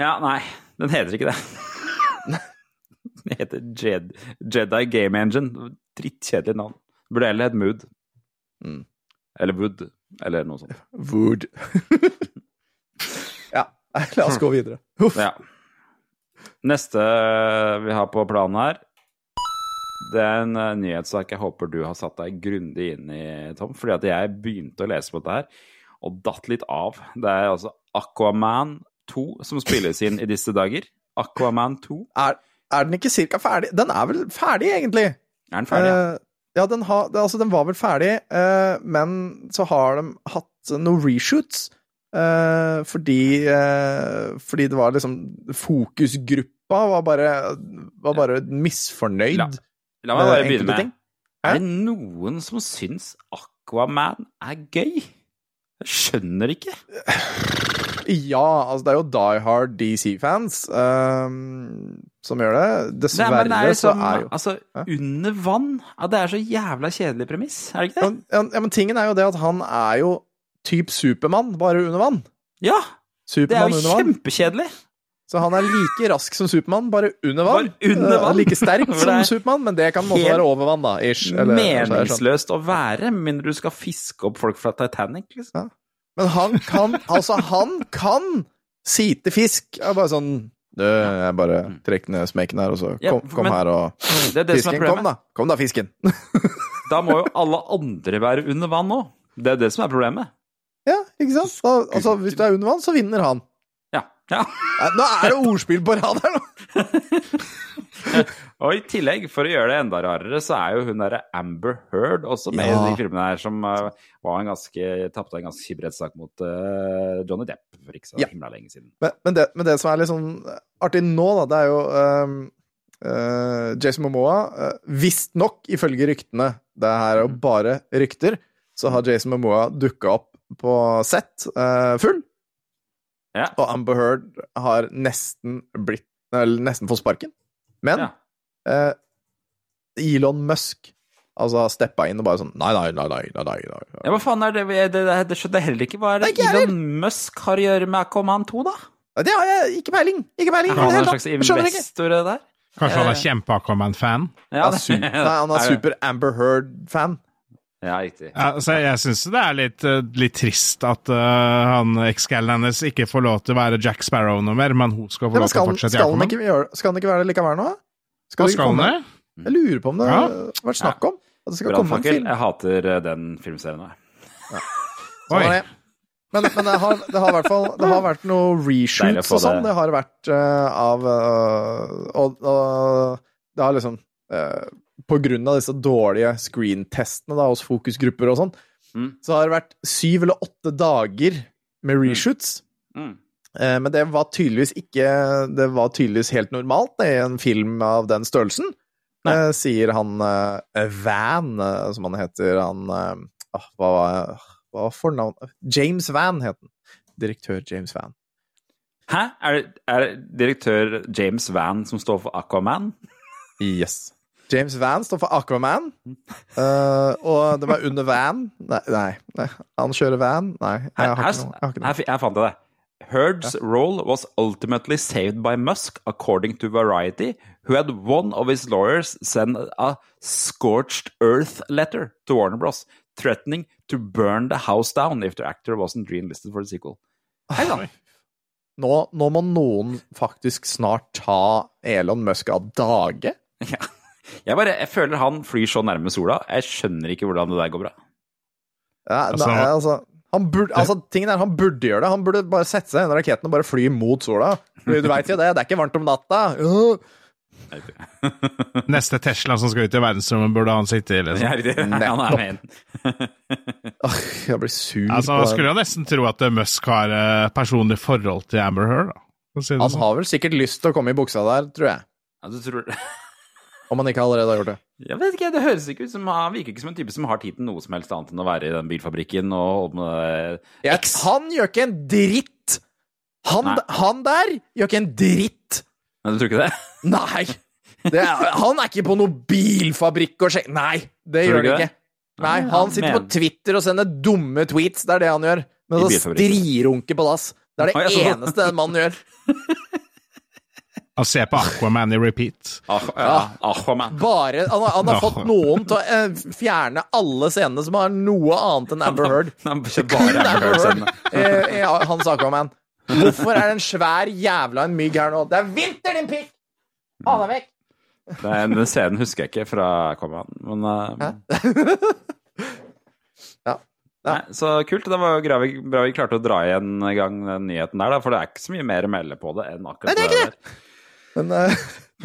Ja, nei, den heter ikke det. Den heter Jed Jedi Game Engine. Drittkjedelig navn. Burde heller hett Mood. Mm. Eller Wood, eller noe sånt. Wood. ja, la oss gå videre. Uff. Ja. Neste vi har på planen her, det er en eh, nyhetssak jeg håper du har satt deg grundig inn i, Tom. Fordi at jeg begynte å lese på dette her, og datt litt av. Det er altså Aquaman 2 som spilles inn i disse dager. Aquaman 2. Er, er den ikke cirka ferdig? Den er vel ferdig, egentlig? Er den ferdig? ja? uh, ja, den, ha, altså, den var vel ferdig, uh, men så har de hatt noen reshoots. Uh, fordi, fordi det var liksom Fokusgruppa var bare, var bare misfornøyd. La- La meg bare begynne med ting. Er det noen som syns Aquaman er gøy? Jeg skjønner ikke. Ja, altså det er jo Die Hard DC-fans um, som gjør det. Nei, Dessverre men det er så liksom, er jo Altså, ja? under vann ja, Det er så jævla kjedelig premiss, er det ikke det? ja, ja, men tingen er jo det at han er jo typ Supermann, bare under vann. Ja! Det er jo kjempekjedelig. Så han er like rask som Supermann, bare under vann. Bare under Eh, vann. Like sterk som er Supermann, men det kan også være over vann, da. Ish. eller- meningsløst er sånn. Meningsløst å være, med mindre du skal fiske opp folk fra Titanic, liksom. Men han kan Altså, han kan site fisk. Er bare sånn du, jeg bare trekker ned smeken her, og så kom, kom her og Det det som Fisken, kom da! Kom da, fisken! Da må jo alle andre være under vann òg. Det er det som er problemet. Ja, ikke sant? Da, altså, hvis du er under vann, så vinner han. Ja. Nå er det ordspill på rad her, nå! Og i tillegg, for å gjøre det enda rarere, så er jo hun derre Amber Heard også med Ja. i de filmene her, som uh, var en ganske tapte en ganske kjip rettssak mot uh, Johnny Depp for ikke så Ja. himla lenge siden. Men, men, det, men det som er litt sånn artig nå, da, det er jo um, uh, Jason Momoa uh, Visstnok, ifølge ryktene, det her er jo bare rykter, så har Jason Momoa dukka opp på sett full, Ja. og Amber Heard har nesten blitt Eller nesten fått sparken. Men Ja. eh, Elon Musk altså har steppa inn og bare sånn Nei, nei, nei, nei. nei, nei, nei. Ja, hva faen er det Det, det, det skjønner jeg heller ikke. Hva er det Elon Musk har å gjøre med Aquaman 2, da? Det har jeg ikke peiling! Ikke peiling! Er han det en slags investor det der? Kanskje han Eh. er kjempe-Aquaman-fan? Ja, er, nei, han er super Amber Heard-fan. Ja, riktig. Ja, altså, jeg syns det er litt, eh, litt trist at uh, han ekskallen hennes ikke får lov til å være Jack Sparrow noe mer, men hun skal få lov til å fortsette skal, han ikke, skal han ikke være det likevel nå? Skal skal han det? Jeg lurer på om det Ja. har vært snakk om at det skal komme en film. Jeg hater eh, den filmserien. jeg. Sånn er Oi. det. Men, men det, har, det har i hvert fall det har vært noe reshoots og sånn. det. Det har vært uh, av uh, og, og det har liksom eh, Av disse dårlige screentestene da, hos fokusgrupper og sånn, Mm. så har det vært syv eller åtte dager med reshoots. Mm. Eh, Men det var tydeligvis ikke Det var tydeligvis helt normalt det, i en film av den størrelsen, eh, sier han eh, Van, eh, som han heter. Han eh, ah, Hva var hva var fornavnet James Van het han. Direktør James Van. Hæ? Er det, er det direktør James Van som står for Aquaman? Yes. James Van står for Aquaman, Uh, og det var under Van Nei, nei, nei. han kjører van? Nei, jeg har ikke noe. Jeg har her, fant det. Herd's Heard's role was ultimately saved by Musk, according to Variety, who had one of his lawyers send a scorched earth letter to Warner Bros., threatening to burn the house down if the actor wasn't greenlisted for the sequel. Hei sann. Nå, nå må noen faktisk snart ta Elon Musk av dage. Ja. Jeg, bare, jeg føler han flyr så nærme sola. Jeg skjønner ikke hvordan det der går bra. Ja, Altså- nei, altså, han burde, altså, tingen er, han burde gjøre det. Han burde bare sette seg i den raketten og bare fly mot sola. Du veit jo det, det er ikke varmt om natta. Uh. Neste Tesla som skal ut i verdensrommet, burde han sitte i, liksom. Ja. Han er med. Jeg blir sur Altså, man skulle jo nesten tro at eh, Musk har eh, personlig forhold til Amber Heard, da. Si Han sånn. har vel sikkert lyst til å komme i buksa der, tror jeg. Ja, du tror... Om han ikke allerede har gjort det. Jeg vet ikke, det høres ikke ut som Han virker ikke som en type som har tid til noe som helst annet enn å være i den bilfabrikken og med. Jeg, X. han gjør ikke en dritt! Han, han der gjør ikke en dritt! Men du tror ikke det? Nei! Det er, han er ikke på noen bilfabrikk og sjekker Nei, det Tror gjør han ikke. Nei, han sitter på Twitter og sender dumme tweets. Det er det han gjør. Men så strirunker strirunke på dass. Det er det eneste den mannen gjør. Han se på Aquaman i repeat. Ah, ja, Aquaman. Bare, han, har- han har fått noen til å eh, fjerne alle scenene som har noe annet enn Amber Heard. Han bare Amber Heard i, Eh, hans sa Aquaman. Hvorfor er det en svær jævla en mygg her nå? Det er vinter, din pikk! Ha deg vekk! Det Den scenen husker jeg ikke fra Aquaman, men uh, Ja. Nei, så kult. Det var jo bra vi, bra vi klarte å dra igjen i gang den nyheten der, da, for det er ikke så mye mer å melde på det enn akkurat Nei, det er ikke der. Men eh,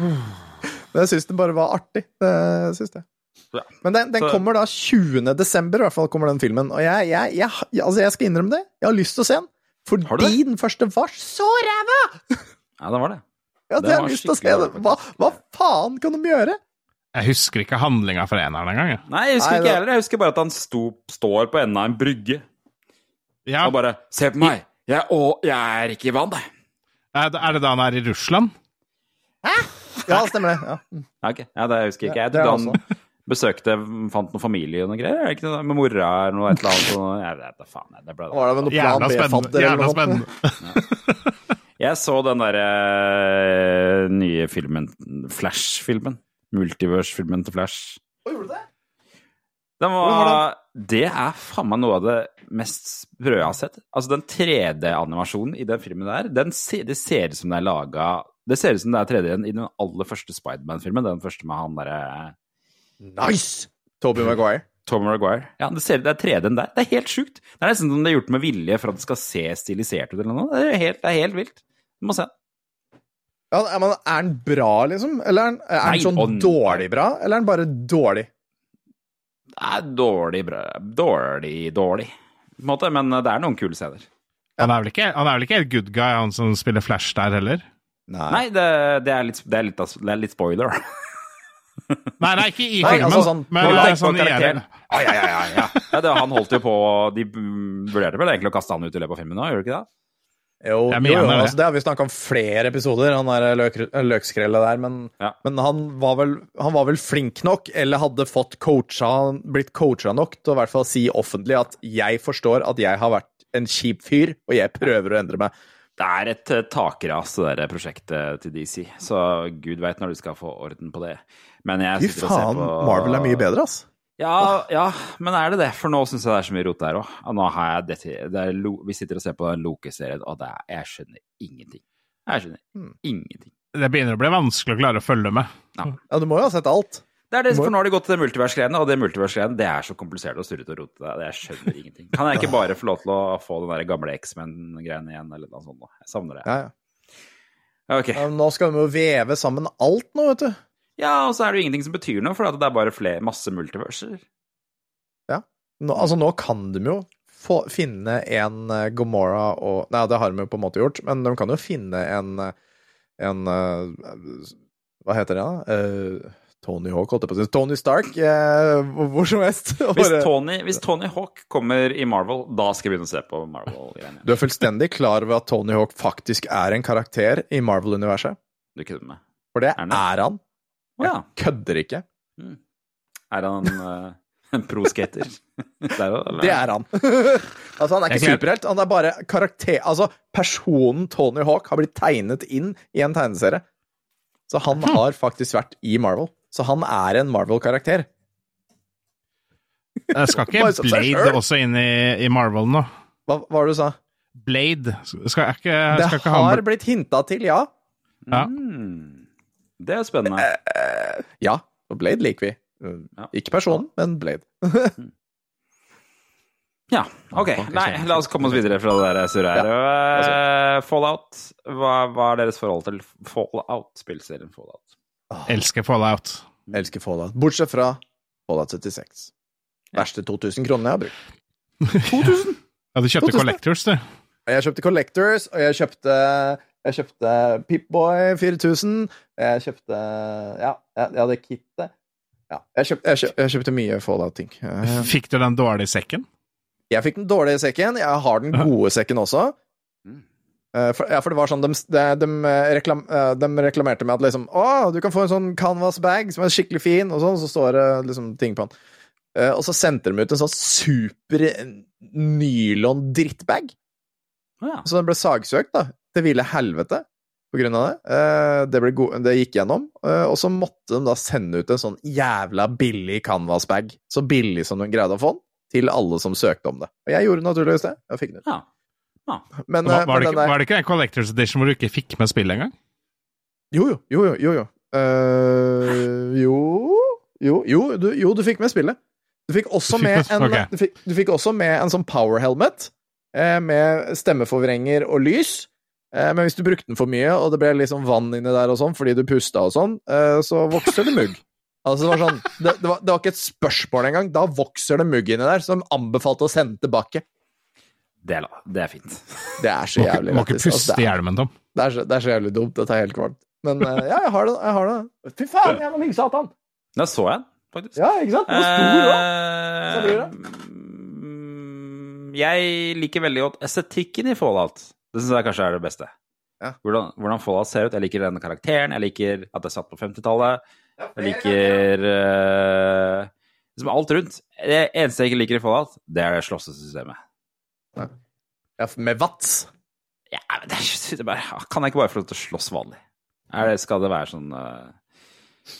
men jeg syns den bare var artig. Det syns jeg. Ja. Men den, den kommer da 20. desember, i hvert fall kommer den filmen. Og jeg, jeg, jeg, altså jeg skal innrømme det. Jeg har lyst til å se den. Fordi den første var så ræva! Ja, det var det. Ja, det jeg har lyst til å se det. Hva, hva faen kan de gjøre? Jeg husker ikke handlinga fra eneren engang. Nei, jeg husker Nei, ikke det- heller. Jeg husker bare at han sto, står på enden av en brygge Ja, og bare Se på meg! Jeg, å, jeg er ikke i vann, jeg. Det er det da han er i Russland? Ja, stemmer det. Ja. Ja, ok. ja, det husker jeg ikke. Jeg Det trodde han besøkte, fant noen familie og noe greier. Er det ikke noe med mora eller noe et eller annet? Og, jeg vet da faen. Det ble Var det med noe plan Jævla spennende. B-fadder eller Jævla noe spennende. Jeg så den derre eh, nye filmen, Flash-filmen. Multiverse-filmen til Flash. Hva gjorde du det? Den var var, det er faen meg noe av det mest sprø jeg har sett. Altså, den 3D-animasjonen i den filmen der, den det ser ut som det er laga Det ser ut som det er 3D-en i den aller første Spiderman-filmen. Den første med han derre Nice! Toby Maguire. Tom Maguire. Ja, det, ser, det er 3D-en der. Det er helt sjukt. Det er nesten som det er gjort med vilje for at det skal se stilisert ut eller noe. Det er helt, det er helt vilt. Du må se den. Ja, er, man, er den bra, liksom? Eller er den, er Nei, den sånn og- dårlig bra, eller er den bare dårlig? Det er dårlig, bra. Dårlig, dårlig. På en måte, men det er noen kule scener. Han er vel ikke, han er vel ikke helt good guy, han som spiller Flash der heller? Nei, det, det, er litt, det, er litt, det er litt spoiler. Nei, nei, ikke i Nei, filmen, altså sånn- men det er på sånn i karakteren. Ja, ja, ja, ja, det, han holdt jo på De vurderte vel egentlig å kaste han ut i løpet av filmen nå, gjør du ikke det? Jo, jo, det. altså, det har vi snakka om flere episoder, han der løk, løkskrellet der, men, Ja. men han, var vel, han var vel flink nok, eller hadde fått coacha, blitt coacha nok til å i hvert fall si offentlig at 'jeg forstår at jeg har vært en kjip fyr, og jeg prøver å endre meg'. Det er et eh, takras, det der prosjektet til DC, så gud veit når du skal få orden på det. Men jeg Fy sitter og ser faen, på Marvel er mye bedre, ass. Ja, ja, men er det det? For nå syns jeg det er så mye rot der òg. Nå har jeg det til det er Vi sitter og ser på en Loke-serien, og det er, jeg skjønner ingenting. Jeg skjønner mm. ingenting. Det begynner å bli vanskelig å klare å følge med. Ja, du må jo ha sett alt. Det er det, for nå har de gått til det multivers-greiene, og det multivers-greiene det er så komplisert og surrete og rotete. Jeg skjønner ingenting. Kan jeg ikke bare få lov til å få den der gamle X-Men-greiene igjen, eller noe sånt? Da? Jeg savner det. Ja, ja. Okay. Ja, Nå skal de jo veve sammen alt nå, vet du. Ja, og så er det jo ingenting som betyr noe, for det er bare flere, masse multiverser. Nå, altså, nå kan de jo få, finne en eh, Gomorra og Nei, det har de jo på en måte gjort, men de kan jo finne en eh, En eh, Hva heter det, da? Eh, Tony Hawk, holdt jeg på å si. Tony Stark, eh, hvor som helst. Hvis Tony, hvis Tony Hawk kommer i Marvel, da skal jeg begynne å se på Marvel-greiene. Du er fullstendig klar over at Tony Hawk faktisk er en karakter i Marvel-universet? Du kødder med? For det Er han er han. Ja. Kødder ikke. Er han uh, en pro-skater? Det er han. altså, han er ikke superhelt, han er bare karakter... Altså, personen Tony Hawk har blitt tegnet inn i en tegneserie. Så han har faktisk vært i Marvel. Så han er en Marvel-karakter. Eh, Skal ikke seg Blade selv. også inn i, i Marvel nå? Hva var det du sa? Blade skal, ikke, Det skal ikke han har blitt hinta til, ja. Ja. Mm. Det er spennende. Ja, og Blade liker vi. Uh, Ja. Ikke personen, men Blade. Ja, ok. Nei, la oss komme oss videre fra det der surret her. Eh, Fallout. Hva, hva er deres forhold til Fallout, spillserien Fallout? Elsker Fallout. Elsker Fallout. Bortsett fra Fallout 76. Verste 2000 kronene jeg har brukt. Ja, du kjøpte 2000. Collectors, du. Jeg kjøpte Collectors, og jeg kjøpte Jeg kjøpte Pipboy 4000. Jeg kjøpte Ja, jeg, jeg hadde kittet. Ja, jeg, kjøpte, jeg, kjøpt, jeg kjøpte mye Fallout-ting. Fikk du den dårlige sekken? Jeg fikk den dårlige sekken. Jeg har den gode sekken også. Eh, For, ja, for det var sånn, de, de, de, reklam, eh, de reklamerte med at liksom Å, du kan få en sånn canvas bag som er skikkelig fin, og sånn, så står det liksom ting på den. Eh, Og så sendte de ut en sånn super nylon drittbag. Ja. Så den ble sagsøkt, da. Til ville helvete på grunn av det. Eh, Det, ble go det gikk gjennom. eh, Og så måtte de da sende ut en sånn jævla billig canvas-bag. Så billig som de greide å få den, til alle som søkte om det. Og jeg gjorde naturligvis det. og fikk den ut. ja. Men, Var, eh, var, men det ikke, var det ikke en Collectors Edition hvor du ikke fikk med spillet engang? Jo, jo, jo, jo. Jo, jo. Eh, jo Jo, jo du, jo, du fikk med spillet. Du fikk også Du fikk med med- en, okay. du fikk, du fikk også med en sånn power helmet eh, med stemmeforvrenger og lys. Eh, men hvis du brukte den for mye, og det ble liksom vann inni der og sånn fordi du pusta og sånn, eh, så vokste det mugg. Altså, det var sånn det, det, var, det var ikke et spørsmål engang. Da vokser det mugg inni der, som anbefalte å sende tilbake. Det er, det er fint. Det er så jævlig må ikke. Altså, puste det i er- hjelmen, Tom. det er, så, det er så jævlig dumt. Dette er helt kvalmt. Men uh, ja, jeg har det. Jeg har det. Fy faen, jævla ligg satan! Da så jeg den, faktisk. Ja, ikke sant? Den var stor òg. Det. Mm, Jeg liker veldig godt estetikken i Fallout. Det syns jeg kanskje er det beste. Ja. Hvordan, hvordan Fallout ser ut. Jeg liker denne karakteren. Jeg liker at det er satt på 50-tallet. Jeg liker uh, liksom alt rundt. Det eneste jeg ikke liker i Fallout, det er det slåssesystemet. Ja, med Vats. Ja, men det er, det bare, kan jeg ikke bare få lov til å slåss vanlig? Er det, skal det være sånn uh,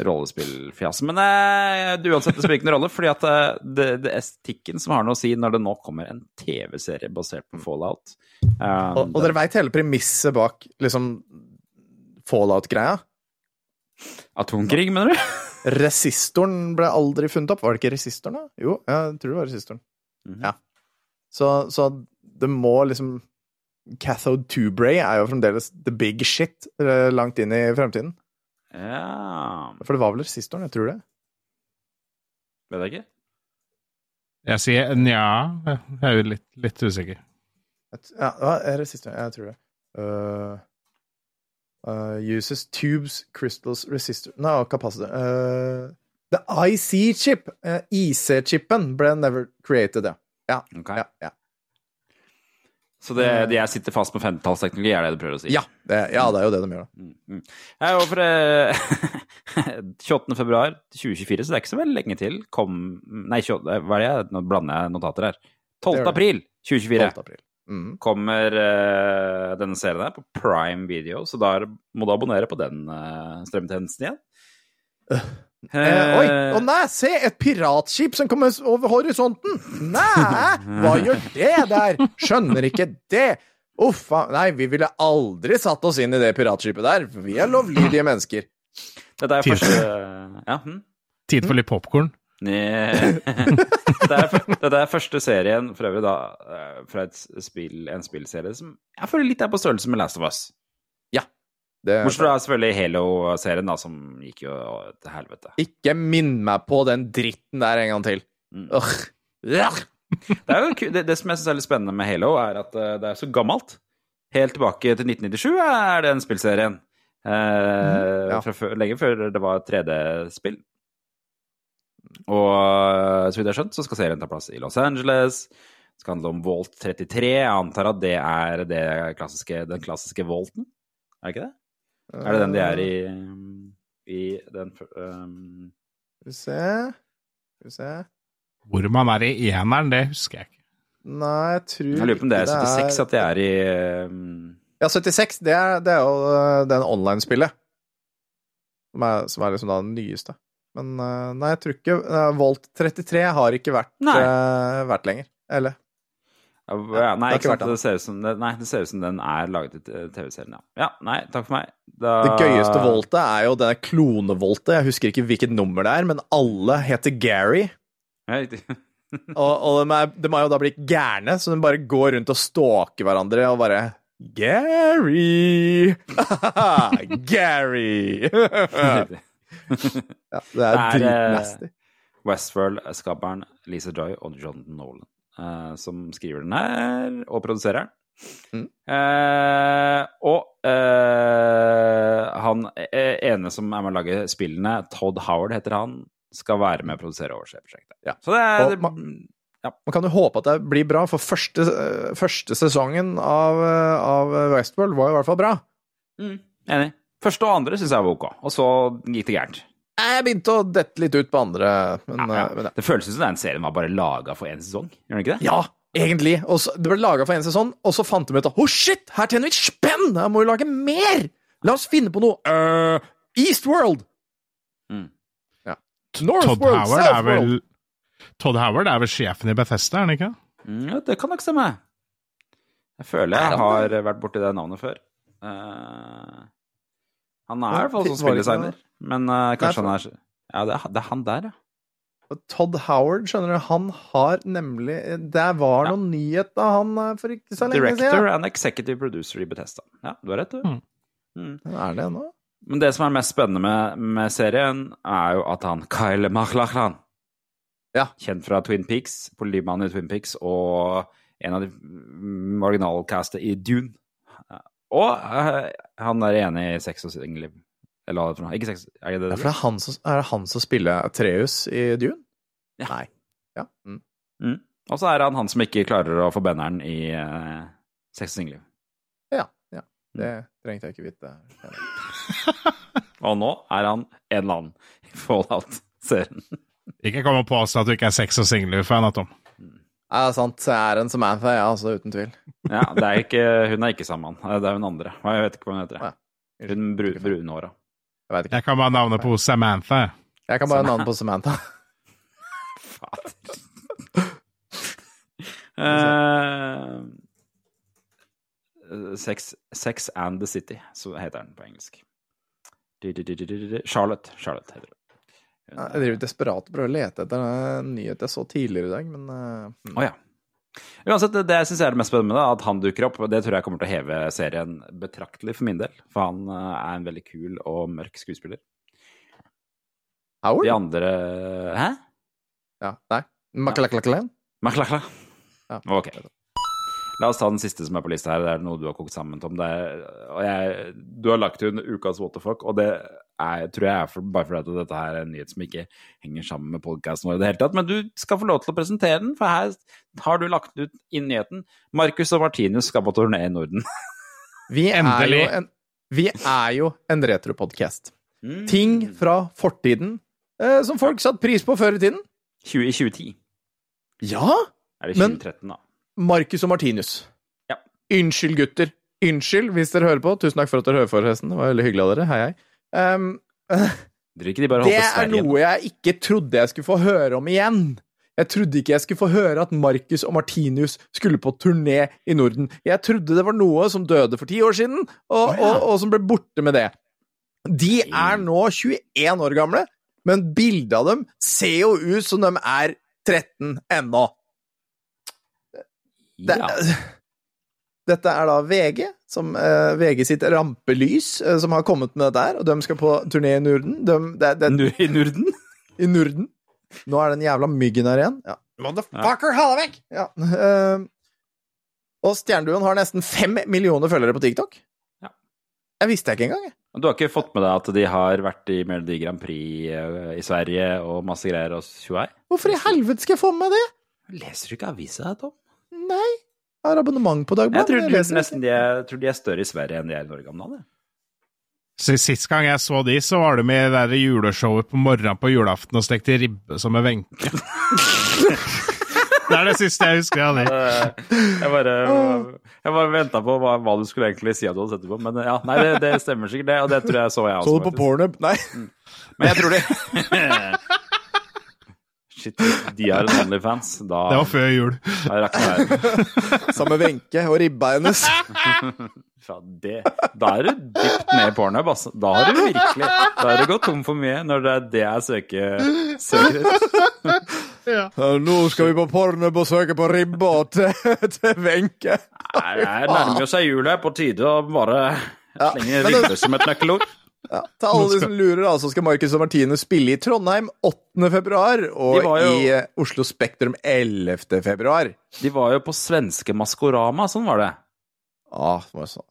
rollespillfjas? Men uh, det- uansett, det spiller ikke noen rolle, fordi at uh, det, det er estetikken som har noe å si når det nå kommer en TV-serie basert på Fallout. Um, Og, og dere veit hele premisset bak liksom fallout-greia? Atomkrig, mener du? Resistoren ble aldri funnet opp. Var det ikke resistoren, da? Jo, jeg tror det var resistoren. Mhm. Ja. Så, så det må liksom Cathode Tubray er jo fremdeles the big shit eh, langt inn i fremtiden. Ja For det var vel resistoren, jeg tror det. Vet jeg ikke. Jeg sier nja. Jeg er jo litt, litt usikker. Ja, hva er resistoren? Jeg tror det. Uh, uh, uses tubes, crystals, resistor No, kapasitor Uh, the IC-chip, uh, IC-chipen, ble never created, ja. Ja, Okay. ja, ja. Så det, de jeg sitter fast med 50-tallsteknologi, er det du prøver å si? Ja, det, ja, det er jo det de gjør, da. Mm, mm. Ja, og for eh, 28. februar 2024, så det er ikke så veldig lenge til, kom Nei, 28, hva er det? jeg- Nå blander jeg notater her. 12. Det det. april 2024 12. april. Mm. kommer eh, denne serien her på Prime Video, så da må du abonnere på den uh, strømtjenesten igjen. Eh, oi! Å nei, se! Et piratskip som kommer over horisonten! Nei! Hva gjør det der? Skjønner ikke det! Uff a- Nei, vi ville aldri satt oss inn i det piratskipet der. Vi er lovlydige mennesker. Dette er Tid. første Ja, hm? Tid for litt popkorn. Nei. Dette er, dette er første serien for øvrig da, eh, fra et spill, en spillserie som jeg føler litt er på størrelse med Last of Us. Det, Bortsett fra selvfølgelig Halo-serien, da, som gikk jo til helvete. ikke minn meg på den dritten der en gang til. Mm. Det, det, det som jeg syns er litt spennende med Halo, er at eh, det er så gammelt. Helt tilbake til 1997 er den spillserien. Eh, ja. fra før, lenge før det var 3D-spill. Og eh, så vidt jeg har skjønt, så skal serien ta plass i Los Angeles. Det skal handle om Volt 33. Jeg antar at det er det klassiske, den klassiske Volten? Er det ikke det? Er det den de er i, i den um, Skal vi se Skal vi se Hvor man er i eneren, det husker jeg ikke. Nei, jeg tror Jeg lurer på om det er 76 at de er i um, Ja, 76, det er, det er jo den online-spillet. Som som er liksom da den nyeste. Men nei, jeg tror ikke Volt 33 har ikke vært, øh, vært lenger. Eller? Ja, det nei, ikke sant. Det ser, ut som, nei, det ser ut som den er laget i eh, TV-serien, ja. Ja, nei, takk for meg. Da, Det gøyeste voltet er jo denne klonevoltet. Jeg husker ikke hvilket nummer det er, men alle heter Gary. Ja, riktig. Og, og de, er, de har jo da blitt gærne, så de bare går rundt og stalker hverandre og bare Gary! Gary! Ja, det er Det er, dritnasty. Westworld-skaperen Lisa Joy og Jonathan Nolan eh, som skriver den her, og produserer den. Mm. Eh, og eh, han eh, ene som er med å lage spillene, Todd Howard heter han, skal være med å produsere overseerprosjektet. Ja. Så det er Og man- Man kan jo håpe at det blir bra, for første, første sesongen av, av Westworld var i hvert fall bra. mm, Enig. Første og andre syns jeg var ok, og så gikk det gærent. Jeg begynte å dette litt ut på andre, men, Ja, ja. øh, men ja. Det føles som den serien var bare laga for én sesong, gjør den ikke det? ja, egentlig. Og så, det ble laga for én sesong, og så fant de ut at oh shit, her tjener vi spenn! Jeg må jo lage mer! La oss finne på noe. Øh, Eastworld! Mm. Ja. Todd Northworld, Howard er Southworld. vel Todd Howard er vel sjefen i Bethesda, er han ikke? Mm, Ja, det kan nok stemme. Jeg føler Er jeg har vært borti det navnet før. Eh, han er i hvert fall sånn spilldesigner, men uh, kanskje Nei, han er Ja, det er, det er han der, ja. Todd Howard, skjønner du, han har nemlig Det var Ja. noen nyhet da han øh, for ikke så lenge Director siden. and executive producer i Bethesda. Ja, du har rett, du. Mm. Mm. Er det ennå? Men det som er mest spennende med, med serien, er jo at han Kyle Mahlachlan, Ja. Kjent fra Twin Peaks, politimannen i Twin Peaks, og en av de mm, i Dune. Og eh, han er enig i sex og singelliv. Eller hva det er for noe. Ikke sex, er det det? Ja, for det er han som, er det han som spiller Treus i Dune? Ja. Nei. Ja. Mm. Mm. Og så er han han som ikke klarer å få benneren i uh, sex og singelliv. ja. ja. Det trengte jeg ikke vite. Og nå er han en eller annen i Fallout-serien. Ikke kom og påstå at du ikke er sex- og singelliv-fan, Tom. Ja, det er sant. Jeg er en Samantha, ja, altså, uten tvil. Ja, det er ikke, hun er ikke sammen med han. Det er hun andre. Jeg vet ikke hva hun heter. Ja. Hun bru, brunhåra. Jeg. Jeg kan bare navnet på Samantha. jeg. Kan bare navnet på Samantha. Eh, sex, sex and the City, så heter den på engelsk. Charlotte. Charlotte heter det. Jeg er- driver desperat og prøver å lete etter en nyhet jeg så tidligere i dag, men uh, oh, ja. Uansett, det, det jeg syns er det mest spennende at han dukker opp. Det tror jeg kommer til å heve serien betraktelig for min del. For han eh, er en veldig kul og mørk skuespiller. Howard? De andre Hæ? Ja, nei. Maklaklaklan? Maklakla. Ja. Ok. La oss ta den siste som er på lista her. Det er noe du har kokt sammen, Tom. Er, jeg, du har lagt ut ukas Waterfuck, og det er, tror jeg er for, bare fordi at dette her er en nyhet som ikke henger sammen med podkasten vår i det hele tatt. Men du skal få lov til å presentere den, for her har du lagt ut inn nyheten. Marcus og Martinus skal på turné i Norden. Vi er jo en, vi er jo en retropodcast. Mm. Ting fra fortiden eh, som folk satte pris på før i tiden. 20, I 2010. Ja! Er det Men- 2013, da? Marcus og Martinus. Ja. Unnskyld, gutter. Unnskyld hvis dere hører på. Tusen takk for at dere hører, forresten. Det var veldig hyggelig av dere. Hei, hei. Um, det er noe jeg ikke trodde jeg skulle få høre om igjen. Jeg trodde ikke jeg skulle få høre at Marcus og Martinus skulle på turné i Norden. Jeg trodde det var noe som døde for ti år siden, og, oh, ja. og, og som ble borte med det. De er nå 21 år gamle, men bildet av dem ser jo ut som de er 13 ennå. Det, Ja. Dette er da VG, som, eh, VG sitt rampelys, eh, som har kommet med dette her, og de skal på turné i Norden. De, det, det, Nu- I Norden? I Norden. Nå er den jævla myggen her igjen. Ja. Motherfucker, ha deg vekk! Ja. eh, og Stjerneduoen har nesten fem millioner følgere på TikTok. Ja. Jeg visste ikke engang. jeg. Du har ikke fått med deg at de har vært i Melodi Grand Prix eh, i Sverige og masse greier og tjoei? Hvorfor i helvete skal jeg få med meg det? Leser du ikke avisa, Tom? Nei. Jeg har abonnement på Jeg Dagbladet. tror, jeg, de er, tror de er større i Sverige enn de er i Norge om dagen. Så Sist gang jeg så de, så var de med i det der juleshowet på morgenen på julaften og stekte ribbe som en Wenche. det er det siste jeg husker av de. Jeg bare, jeg bare venta på hva, hva du skulle egentlig si at du hadde sett det på. Men ja, nei, det, det stemmer sikkert, det. Og det tror jeg så jeg også. Så du på. Pornhub? Nei. Men jeg tror det. Shit, de har en Onlyfans. Da, Det var før jul. da rakk verden. Sammen med Wenche og ribba hennes. Det. Da er du dypt ned i pornhub, altså. Da har du virkelig Da har du gått tom for mye, når det er det jeg søker, søker etter. Ja, Nå skal vi på Pornhub og søke på ribba til, til Wenche. Nei, Jeg nærmer seg jul her, på tide å bare slenge ribbe som et nøkkelord. Ja, til alle de som lurer, da, så skal Marcus og Martine spille i Trondheim 8. februar, og jo- i eh, Oslo Spektrum 11. februar. De var jo på svenske Maskorama, sånn var det. Ah, det var så.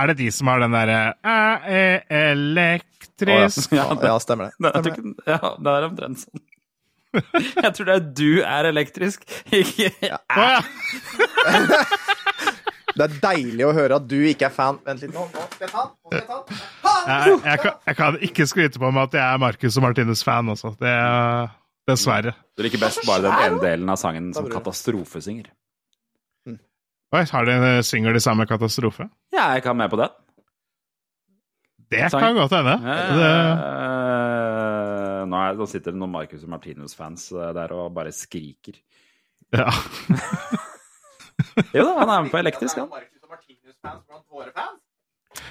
Er det de som har den derre Jeg er elektrisk Ja, det, Ja, stemmer det. Stemmer det. det, ja, det er omtrent sånn. Jeg tror det er du er elektrisk, ikke ja. Det er deilig å høre at du ikke er fan. Vent litt nå. nå skal jeg ta den. Nå skal jeg ta den. Jeg, jeg, kan, jeg kan ikke skryte på meg at jeg er Marcus og Martines fan, altså. Det er Dessverre. Du liker best bare den ene delen av sangen som katastrofesynger. Oi, har de synger de samme katastrofe? Ja, jeg kan med på den. Det Sang. kan godt hende. Det, Eh, nå, er, nå sitter det noen Marcus og Martinus-fans eh, der og bare skriker. ja. Jo da, han er med på elektrisk, han.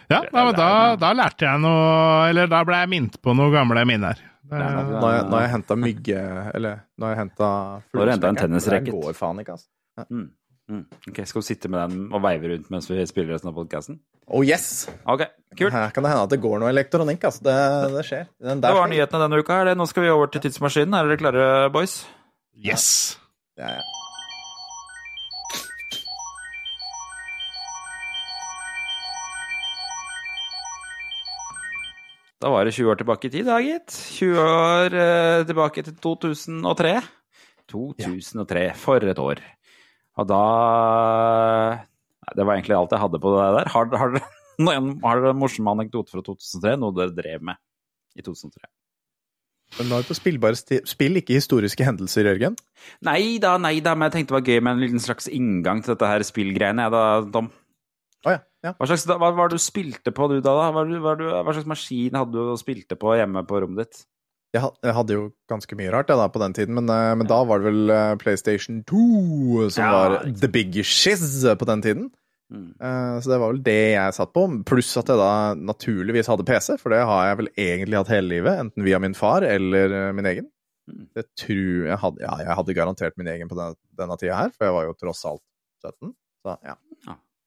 ja da, da, da lærte jeg noe Eller da ble jeg minnet på noen gamle minner. Nå har jeg, henta mygge... Eller nå har jeg henta Nå har du hentet en tennisracket. Det går faen ikke, altså. Mm. Mm. Ok, Skal du sitte med den og veive rundt mens vi spiller resten av podkasten? Oh yes! Ok, kult. Her kan det hende at det går noe elektronikk, altså. Det, det skjer. Den Det var nyhetene denne uka. Er det, nå skal vi over til Tidsmaskinen. Er dere klare, boys? yes! Ja, ja. Da var det 20 år tilbake i tid, da, gitt. 20 år eh, tilbake til 2003. 2003. For et år. Og da Nei, Det var egentlig alt jeg hadde på det der. Har, har, har dere en morsom anekdote fra 2003? Noe dere drev med i 2003? Men nå er vi på spillbare spill, ikke historiske hendelser, Jørgen. Nei da, nei da, men jeg tenkte det var gøy med en liten slags inngang til dette her spillgreiene, jeg da, Tom. Ja. ja. Hva slags, hva var det du spilte på du da? da? Hva, hva, hva slags maskin hadde du og spilte på hjemme på rommet ditt? Jeg, hadde jo ganske mye rart jeg, da, på den tiden, men, men ja. da var det vel eh, PlayStation 2 som Ja, var the big shiz på den tiden. Mm. Eh, Så det var vel det jeg satt på, pluss at jeg da naturligvis hadde PC, for det har jeg vel egentlig hatt hele livet, enten via min far eller eh, min egen. Mm. Jeg tror jeg hadde, ja, jeg hadde garantert min egen på denne, denne tida her, for jeg var jo tross alt 17. Så ja.